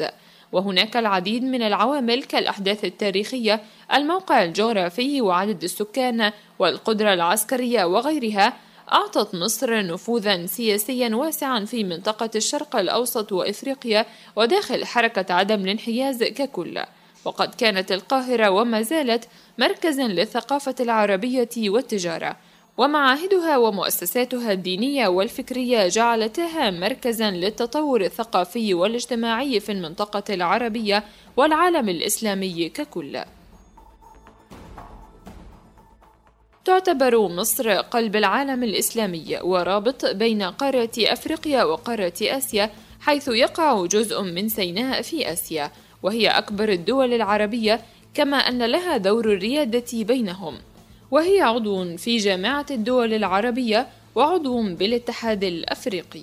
وهناك العديد من العوامل كالأحداث التاريخية الموقع الجغرافي وعدد السكان والقدرة العسكرية وغيرها. أعطت مصر نفوذا سياسيا واسعا في منطقة الشرق الأوسط وإفريقيا وداخل حركة عدم الانحياز ككل. وقد كانت القاهرة وما زالت مركزا للثقافة العربية والتجارة. ومعاهدها ومؤسساتها الدينية والفكرية جعلتها مركزا للتطور الثقافي والاجتماعي في المنطقة العربية والعالم الإسلامي ككل. تعتبر مصر قلب العالم الإسلامي ورابط بين قارة أفريقيا وقارة آسيا حيث يقع جزء من سيناء في آسيا وهي أكبر الدول العربية كما أن لها دور الريادة بينهم وهي عضو في جامعة الدول العربية وعضو بالاتحاد الأفريقي.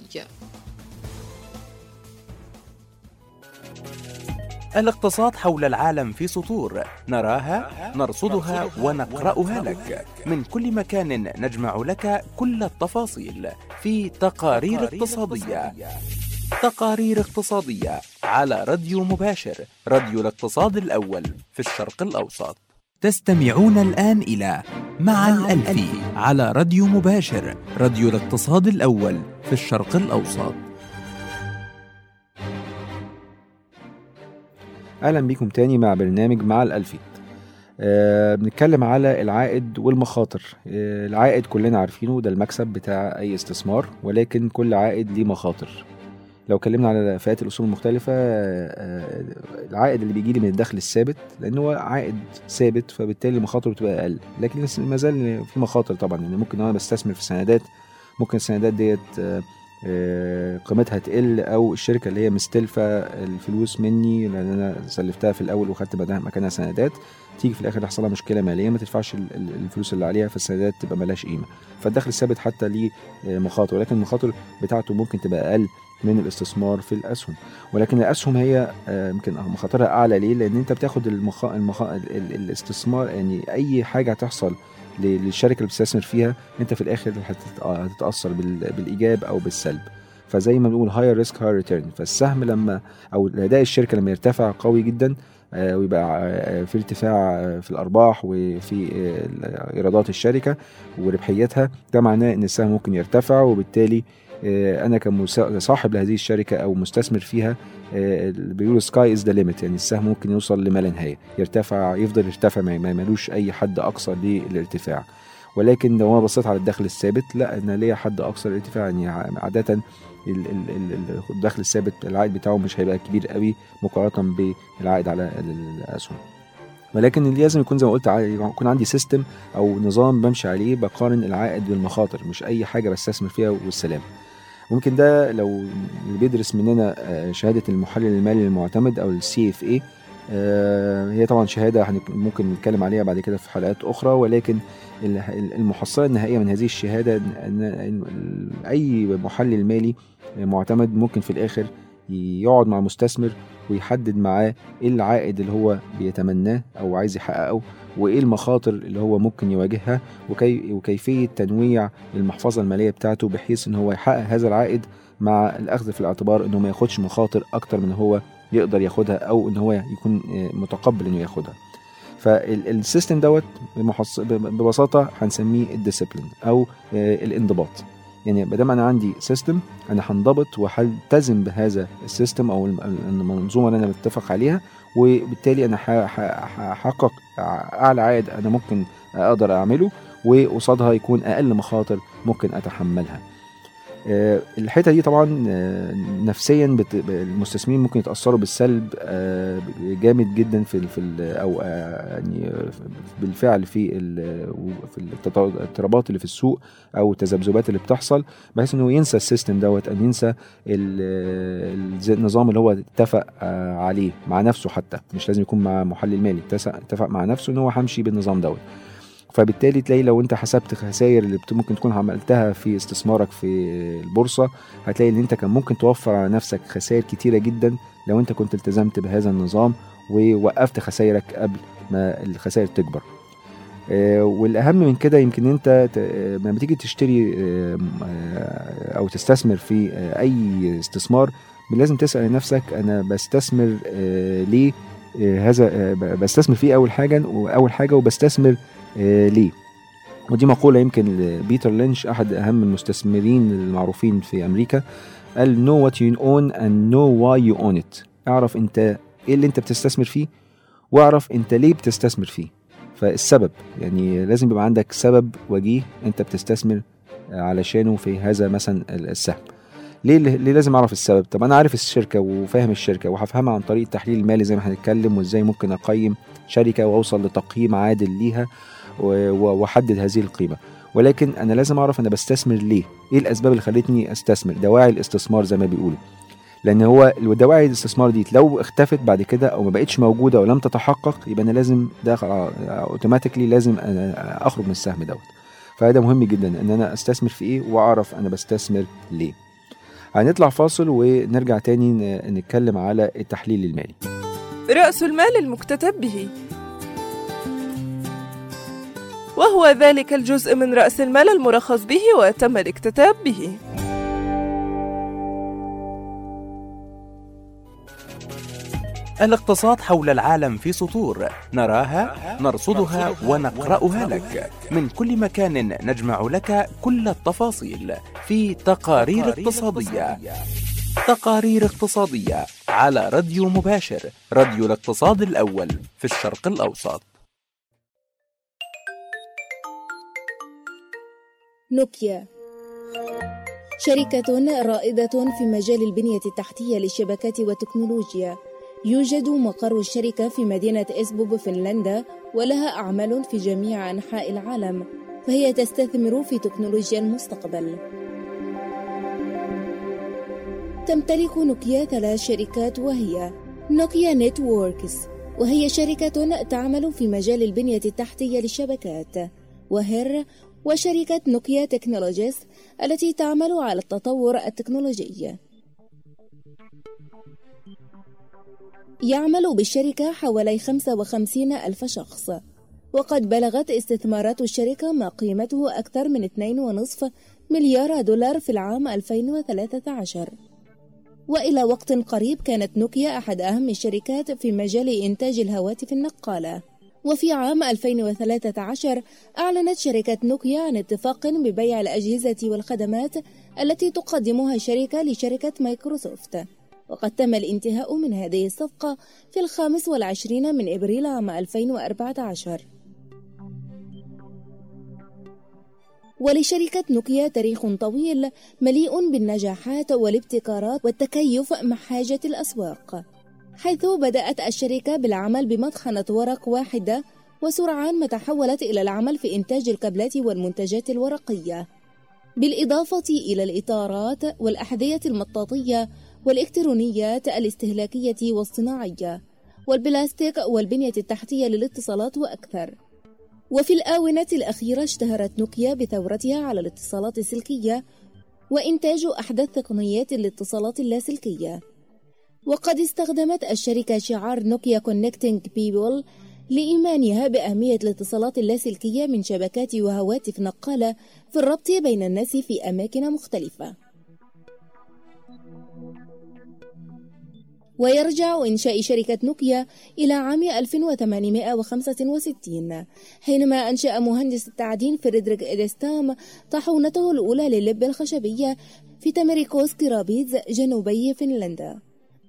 الاقتصاد حول العالم في سطور. نراها نرصدها ونقرأها لك. من كل مكان نجمع لك كل التفاصيل في تقارير اقتصادية. تقارير اقتصادية على راديو مباشر راديو الاقتصاد الأول في الشرق الأوسط. تستمعون الآن إلى مع الألفي على راديو مباشر راديو الاقتصاد الأول في الشرق الأوسط. أهلا بكم تاني مع برنامج مع الألفيت أه بنتكلم على العائد والمخاطر. أه العائد كلنا عارفينه ده المكسب بتاع أي استثمار ولكن كل عائد ليه مخاطر. لو اتكلمنا على فئات الأصول المختلفة آه، العائد اللي بيجي لي من الدخل الثابت لأن هو عائد ثابت فبالتالي مخاطره بتبقى أقل. لكن ما زال في مخاطر طبعا. يعني ممكن أنا بستثمر في سندات ممكن السندات ديت آه، آه، قيمتها تقل أو الشركة اللي هي مستلفة الفلوس مني لأن أنا سلفتها في الأول وخدت مكانها سندات. تيجي في الآخر يحصل لها مشكلة مالية ما تدفعش ال- ال- الفلوس اللي عليها فالسندات تبقى ملهاش قيمة. فالدخل الثابت حتى ليه آه، مخاطر ولكن المخاطر بتاعته ممكن تبقى أقل من الاستثمار في الأسهم. ولكن الأسهم هي آه، يمكن مخاطرها أعلى. ليه؟ لأن أنت بتاخد المخ... المخ... ال... ال... الاستثمار يعني أي حاجة هتحصل للشركة اللي بتستثمر فيها أنت في الآخر هتت- هتتأثر بال... بالإيجاب أو بالسلب. فزي ما بنقول higher risk higher return فالسهم لما أو اداء الشركة لما يرتفع قوي جدا ويبقى آه، في ارتفاع آه، في الأرباح وفي آه، إيرادات الشركة وربحيتها. ده معناه إن السهم ممكن يرتفع وبالتالي آه، أنا كصاحب لهذه الشركة أو مستثمر فيها آه، بيقولوا sky is the limit يعني السهم ممكن يوصل لما لا نهاية. يرتفع يفضل يرتفع ما ملوش أي حد أقصى للارتفاع. ولكن لو أنا بصيت على الدخل الثابت لا أنا ليا حد أقصى للارتفاع يعني عادة الدخل الثابت العائد بتاعه مش هيبقى كبير قوي مقارنة بالعائد على ال- الأسهم. ولكن لازم يكون زي ما قلت يكون عندي system أو نظام بمشي عليه بقارن العائد بالمخاطر مش أي حاجة بستثمر فيها والسلام. ممكن ده لو اللي بيدرس مننا آه، شهادة المحلل المالي المعتمد أو ال CFA هي طبعا شهادة ممكن نتكلم عليها بعد كده في حلقات أخرى ولكن ال- ال- المحصلة النهائية من هذه الشهادة ان أي محلل مالي معتمد ممكن في الآخر يقعد مع مستثمر ويحدد معاه إيه العائد اللي هو بيتمناه أو عايز يحققه وإيه المخاطر اللي هو ممكن يواجهها وكي وكيفية تنويع المحفظة المالية بتاعته بحيث إن هو يحقق هذا العائد مع الأخذ في الاعتبار إنه ما ياخدش مخاطر أكتر من هو يقدر ياخدها أو إن هو يكون آه، متقبل إنه ياخدها. فال system دوت ببساطة هنسميه ال discipline أو آه، الانضباط. يعني ما دام أنا عندي system أنا هنضبط وهلتزم بهذا ال system أو الم- المنظومة اللي أنا متفق عليها وبالتالي أنا هحقق أعلى عائد أنا ممكن أقدر أعمله وقصادها يكون أقل مخاطر ممكن أتحملها. الحتة دي طبعا آه، نفسيا المستثمرين ممكن يتأثروا بالسلب آه، جامد جدا في في أو آه، يعني آه، بالفعل في في الاضطرابات اللي في السوق أو التذبذبات اللي بتحصل بحيث إنه ينسى ال system دوت ان ينسى النظام اللي هو اتفق آه، عليه مع نفسه حتى مش لازم يكون مع محلل مالي اتفق مع نفسه إن هو همشي بالنظام دوت. فبالتالي تلاقي لو انت حسبت خسائر اللي ممكن تكون عملتها في استثمارك في البورصة هتلاقي ان انت كان ممكن توفر على نفسك خسائر كتيرة جدا لو انت كنت التزمت بهذا النظام ووقفت خسائرك قبل ما الخسائر تكبر. آه، والأهم من كده يمكن انت آه، لما بتيجي تشتري آه، أو تستثمر في أي استثمار لازم تسأل نفسك أنا بستثمر ليه؟ هذا آه، بستثمر فيه أول حاجة وأول حاجة وبستثمر آه، ليه. ودي مقولة يمكن بيتر لينش أحد أهم المستثمرين المعروفين في أمريكا. قال know what you own and know why you own it. اعرف أنت إيه اللي أنت بتستثمر فيه واعرف أنت ليه بتستثمر فيه. فالسبب يعني لازم يبقى عندك سبب وجيه أنت بتستثمر علشانه في هذا مثلا السهم. ليه ليه لازم أعرف السبب؟ طب أنا عارف الشركة وفاهم الشركة وهفهمها عن طريق التحليل المالي زي ما هنتكلم وإزاي ممكن أقيم شركة وأوصل لتقييم عادل ليها وأحدد هذه القيمة. ولكن أنا لازم أعرف أنا بستثمر ليه. إيه الأسباب اللي خلتني أستثمر؟ دواعي الاستثمار زي ما بيقولوا. لأن هو دواعي الاستثمار دي لو اختفت بعد كده أو ما بقتش موجودة ولم تتحقق يبقى أنا لازم ده اوتوماتيكلي لازم أنا أخرج من السهم دوت. فهذا مهم جدا إن أنا أستثمر في إيه وأعرف أنا بستثمر ليه. هنطلع فاصل ونرجع تاني نتكلم على التحليل المالي. رأس المال المكتتب به. وهو ذلك الجزء من رأس المال المرخص به وتم الاكتتاب به. الاقتصاد حول العالم في سطور. نراها نرصدها ونقرأها لك. من كل مكان نجمع لك كل التفاصيل في تقارير اقتصادية. تقارير اقتصادية على راديو مباشر راديو الاقتصاد الأول في الشرق الأوسط. نوكيا. شركة رائدة في مجال البنية التحتية للشبكات والتكنولوجيا يوجد مقر الشركة في مدينة إسبو بفنلندا ولها أعمال في جميع أنحاء العالم فهي تستثمر في تكنولوجيا المستقبل. تمتلك نوكيا ثلاث شركات وهي نوكيا networks وهي شركة تعمل في مجال البنية التحتية للشبكات وهر وشركة نوكيا technologies التي تعمل على التطور التكنولوجي. يعمل بالشركة حوالي 55 ألف شخص. وقد بلغت استثمارات الشركة ما قيمته أكثر من 2.5 مليار دولار في العام 2013 وإلى وقت قريب كانت نوكيا أحد أهم الشركات في مجال إنتاج الهواتف النقالة. وفي عام 2013 أعلنت شركة نوكيا عن اتفاق ببيع الأجهزة والخدمات التي تقدمها الشركة لشركة مايكروسوفت. وقد تم الانتهاء من هذه الصفقة في الخامس والعشرين من إبريل عام 2014 ولشركة نوكيا تاريخ طويل مليء بالنجاحات والابتكارات والتكيف مع حاجة الأسواق حيث بدأت الشركة بالعمل بمطحنة ورق واحدة وسرعان ما تحولت إلى العمل في إنتاج الكابلات والمنتجات الورقية بالإضافة إلى الإطارات والأحذية المطاطية والإلكترونيات الاستهلاكية والصناعية والبلاستيك والبنية التحتية للاتصالات وأكثر. وفي الآونة الأخيرة اشتهرت نوكيا بثورتها على الاتصالات السلكية وإنتاج أحدث تقنيات الاتصالات اللاسلكية. وقد استخدمت الشركة شعار نوكيا connecting people لإيمانها بأهمية الاتصالات اللاسلكية من شبكات وهواتف نقالة في الربط بين الناس في أماكن مختلفة. ويرجع إنشاء شركة نوكيا إلى عام 1865 حينما أنشأ مهندس التعدين فريدريك إدستام طاحونته الأولى للب الخشبية في تمريكوس كرابيز جنوبي فنلندا.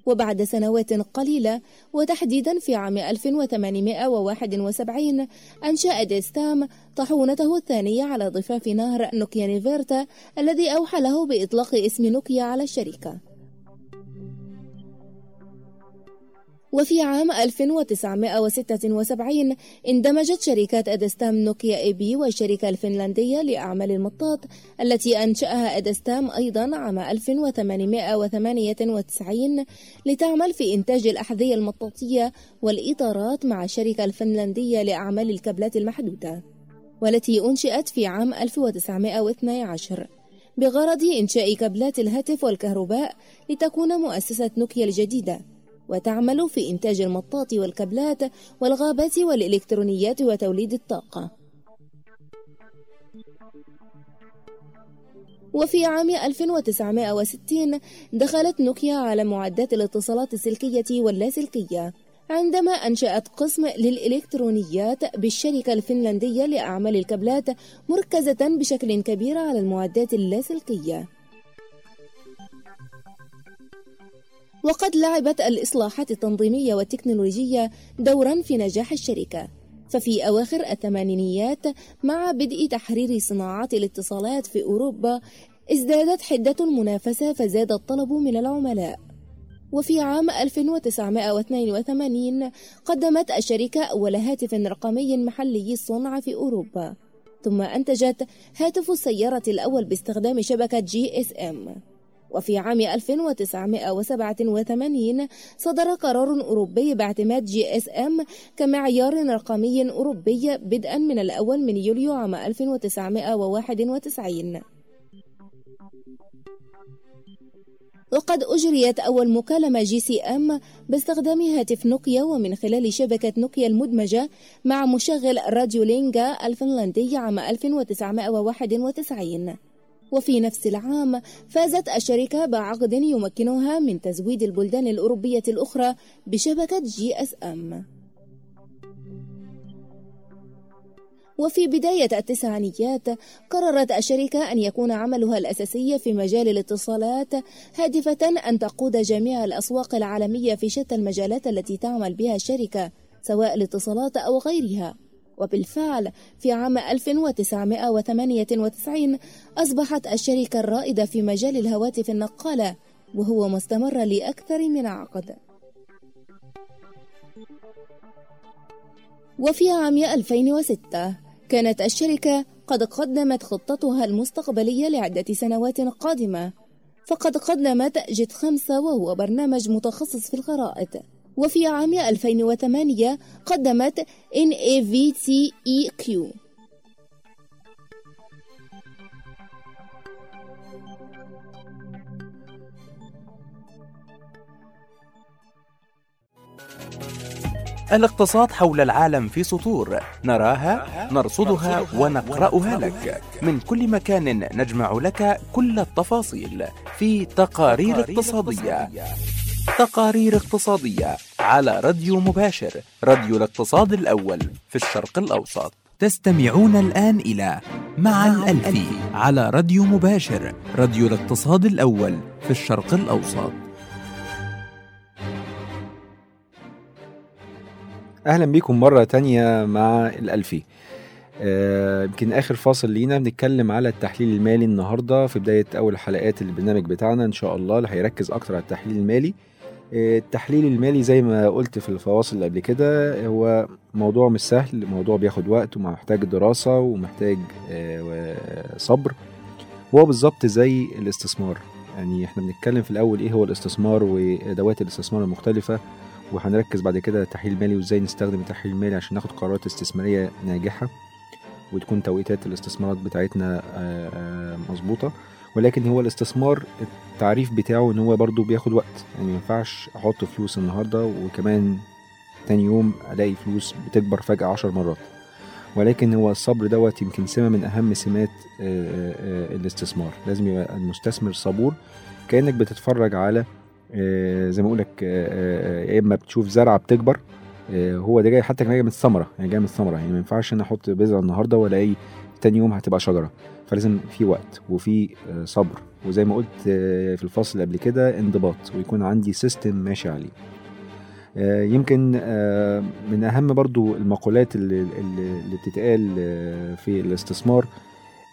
وبعد سنوات قليلة وتحديدا في عام 1871 أنشأ ديستام طاحونته الثانية على ضفاف نهر نوكيا نيفيرتا الذي أوحى له بإطلاق اسم نوكيا على الشركة. وفي عام 1976 اندمجت شركات إيدستام نوكيا إي بي والشركة الفنلندية لأعمال المطاط التي أنشأها إيدستام أيضا عام 1898 لتعمل في إنتاج الأحذية المطاطية والإطارات مع الشركة الفنلندية لأعمال الكابلات المحدودة والتي أنشئت في عام 1912 بغرض إنشاء كابلات الهاتف والكهرباء لتكون مؤسسة نوكيا الجديدة. وتعمل في إنتاج المطاط والكابلات والغابات والإلكترونيات وتوليد الطاقة. وفي عام 1960 دخلت نوكيا على معدات الاتصالات السلكية واللاسلكية عندما أنشأت قسم للإلكترونيات بالشركة الفنلندية لأعمال الكابلات مركزة بشكل كبير على المعدات اللاسلكية. وقد لعبت الإصلاحات التنظيمية والتكنولوجية دورا في نجاح الشركة. ففي أواخر الثمانينيات مع بدء تحرير صناعات الاتصالات في أوروبا ازدادت حدة المنافسة فزاد الطلب من العملاء. وفي عام 1982 قدمت الشركة أول هاتف رقمي محلي الصنع في أوروبا. ثم أنتجت هاتف السيارة الأول باستخدام شبكة GSM. وفي عام 1987 صدر قرار أوروبي باعتماد GSM كمعيار رقمي أوروبي بدءا من الأول من يوليو عام 1991 وقد أجريت أول مكالمة GSM باستخدام هاتف نوكيا ومن خلال شبكة نوكيا المدمجة مع مشغل راديو لينجا الفنلندي عام 1991 وفي نفس العام فازت الشركة بعقد يمكنها من تزويد البلدان الأوروبية الأخرى بشبكة GSM. وفي بداية التسعينيات قررت الشركة أن يكون عملها الأساسي في مجال الاتصالات هادفة أن تقود جميع الأسواق العالمية في شتى المجالات التي تعمل بها الشركة سواء الاتصالات أو غيرها. وبالفعل في عام 1998 أصبحت الشركة الرائدة في مجال الهواتف النقالة وهو مستمر لأكثر من عقد. وفي عام 2006 كانت الشركة قد قدمت خطتها المستقبلية لعدة سنوات قادمة فقد قدمت جيت خمسة وهو برنامج متخصص في الخرائط. وفي عام 2008 قدمت NAVTEQ الاقتصاد حول العالم في سطور. نراها نرصدها ونقرأها لك. من كل مكان نجمع لك كل التفاصيل في تقارير اقتصادية. تقارير اقتصادية على راديو مباشر راديو الاقتصاد الأول في الشرق الأوسط. تستمعون الآن إلى مع الألفي على راديو مباشر راديو الاقتصاد الأول في الشرق الأوسط. أهلا بيكم مرة تانية مع الالفي آه، يمكن آخر فاصل لينا. بنتكلم على التحليل المالي النهارده في بداية أول حلقات البرنامج بتاعنا. إن شاء الله اللي هيركز أكتر على التحليل المالي. آه، التحليل المالي زي ما قلت في الفواصل اللي قبل كده هو موضوع مش سهل موضوع بياخد وقت ومحتاج دراسة ومحتاج آه، صبر. وهو بالظبط زي الاستثمار. يعني إحنا بنتكلم في الأول إيه هو الاستثمار وأدوات الاستثمار المختلفة وهنركز بعد كده التحليل المالي وإزاي نستخدم التحليل المالي عشان ناخد قرارات استثمارية ناجحة وتكون توقيتات الاستثمارات بتاعتنا آه، آه، مظبوطة. ولكن هو الاستثمار التعريف بتاعه إن هو برضو بياخد وقت. يعني ما ينفعش أحط فلوس النهارده وكمان تاني يوم ألاقي فلوس بتكبر فجأة عشر مرات. ولكن هو الصبر دوت يمكن سمة من أهم سمات آه، الاستثمار. لازم يبقى المستثمر صبور كأنك بتتفرج على آه، زي ما أقول لك آه، آه، يا إما بتشوف زرعة بتكبر هو ده جاي حتى جاي من الثمره يعني جاي من الثمره يعني ما ينفعش أنا أحط بذره النهارده وألاقي تاني يوم هتبقى شجرة. فلازم في وقت وفي صبر. وزي ما قلت في الفصل قبل كده انضباط ويكون عندي system ماشي عليه. يمكن من أهم برضو المقولات اللي, اللي بتتقال في الاستثمار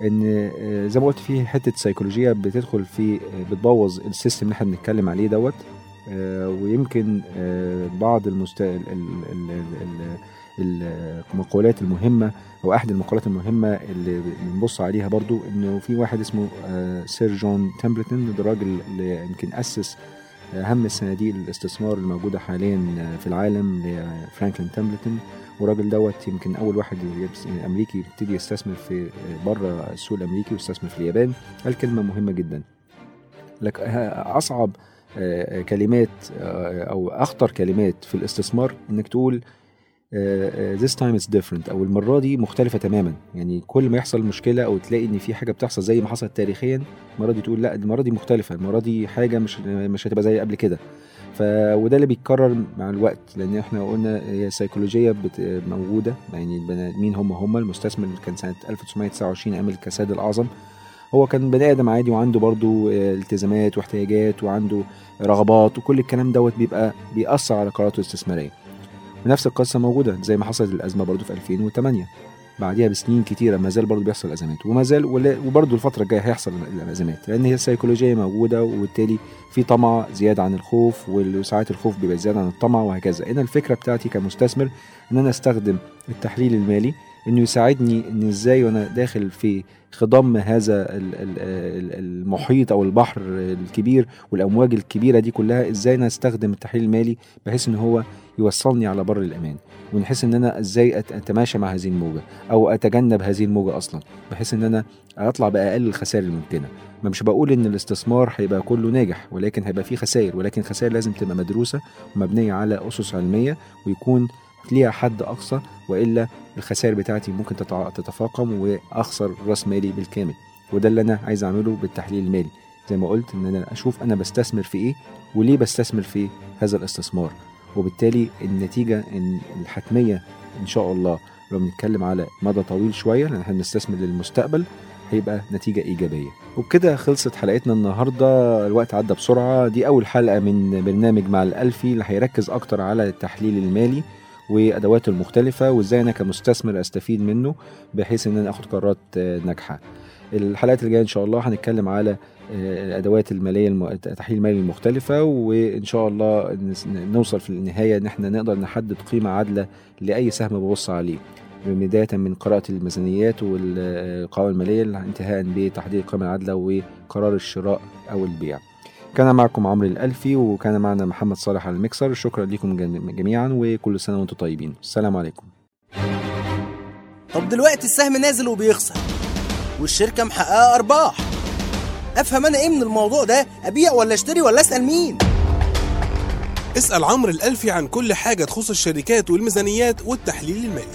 إن آه، زي ما قلت في حتة سيكولوجيه بتدخل في آه، بتبوظ ال system اللي إحنا بنتكلم عليه دوت. آه، ويمكن بعض المست... المقولات المهمة أو أحد المقولات المهمة اللي بنبص عليها برضو إنه في واحد اسمه سير جون تمبلتون ده راجل اللي يمكن أسس أهم صناديق الاستثمار الموجودة حاليا في العالم لفرانكلين تمبلتون والراجل دوت يمكن أول واحد أمريكي يبتدي يستثمر في بره السوق الأمريكي ويستثمر في اليابان. قال كلمة مهمة جدا. لك أصعب آه، كلمات آه، أو أخطر كلمات في الاستثمار إنك تقول آه، this time is different. أو المرة دي مختلفة تماما. يعني كل ما يحصل مشكلة أو تلاقي إن في حاجة بتحصل زي ما حصلت تاريخيا المرة دي تقول لا المرة دي مختلفة. المرة دي حاجة مش مش هتبقى زي قبل كده. ف وده اللي بيتكرر مع الوقت لأن إحنا قلنا هي السيكولوجيه بت... موجودة. يعني البني آدمين هم هم. المستثمر اللي كان سنة 1929 عمل الكساد الأعظم. هو كان بني آدم عادي وعنده برضه التزامات واحتياجات وعنده رغبات. وكل الكلام دوت بيبقى بيأثر على قراراته الاستثمارية. ونفس القصة موجودة زي ما حصلت الأزمة برضه في 2008 بعديها بسنين كتيرة ما زال برضه بيحصل أزمات وما زال وبرضه الفترة الجاية هيحصل الأزمات لأن هي السيكولوجية موجودة وبالتالي في طمع زيادة عن الخوف وساعات الخوف بيبقى زيادة عن الطمع وهكذا. أنا الفكرة بتاعتي كمستثمر إن أنا أستخدم التحليل المالي إنه يساعدني إن إزاي وأنا داخل في خضم هذا المحيط أو البحر الكبير والأمواج الكبيرة دي كلها إزاي أنا أستخدم التحليل المالي بحيث إن هو يوصلني على بر الأمان؟ ونحس إن أنا إزاي أتماشى مع هذه الموجة أو أتجنب هذه الموجة أصلا بحيث إن أنا أطلع بأقل الخسائر الممكنة. ما مش بقول إن الاستثمار هيبقى كله ناجح ولكن هيبقى فيه خسائر ولكن خسائر لازم تبقى مدروسة ومبنية على أسس علمية ويكون ليها حد أقصى وإلا الخسائر بتاعتي ممكن تتفاقم وأخسر رأس مالي بالكامل. وده اللي أنا عايز أعمله بالتحليل المالي. زي ما قلت إن أنا أشوف أنا بستثمر في إيه وليه بستثمر في هذا الاستثمار. وبالتالي النتيجة إن الحتمية إن شاء الله. لو بنتكلم على مدى طويل شوية لأن إحنا بنستثمر للمستقبل هيبقى نتيجة إيجابية. وبكده خلصت حلقتنا النهاردة. الوقت عدى بسرعة. دي أول حلقة من برنامج مع الألفي اللي هيركز أكتر على التحليل المالي. وأدواته المختلفة وإزاي أنا كمستثمر أستفيد منه بحيث إن أنا آخد قرارات آه، ناجحة. الحلقات اللي جاية إن شاء الله هنتكلم على آه، الأدوات المالية الم... التحليل المالي المختلفة وإن شاء الله نوصل في النهاية إن إحنا نقدر نحدد قيمة عادلة لأي سهم ببص عليه. بداية من قراءة الميزانيات والقوائم المالية انتهاء بتحديد القيمة العادلة وقرار الشراء أو البيع. كان معكم عمرو الألفي وكان معنا محمد صالح على المكسر شكرا لكم جم- جميعا وكل سنة وأنتم طيبين. السلام عليكم. طب دلوقتي السهم نازل وبيخسر والشركة محققة أرباح. أفهم أنا إيه من الموضوع ده؟ أبيع ولا أشتري ولا أسأل مين؟ اسأل عمرو الألفي عن كل حاجة تخص الشركات والميزانيات والتحليل المالي.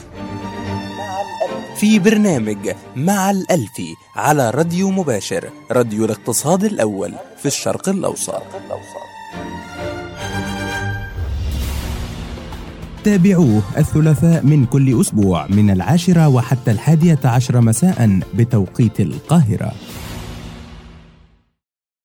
في برنامج مع الألفي على راديو مباشر راديو الاقتصاد الأول في الشرق الأوسط. تابعوه الثلاثاء من كل أسبوع من العاشرة وحتى الحادية عشر مساء بتوقيت القاهرة.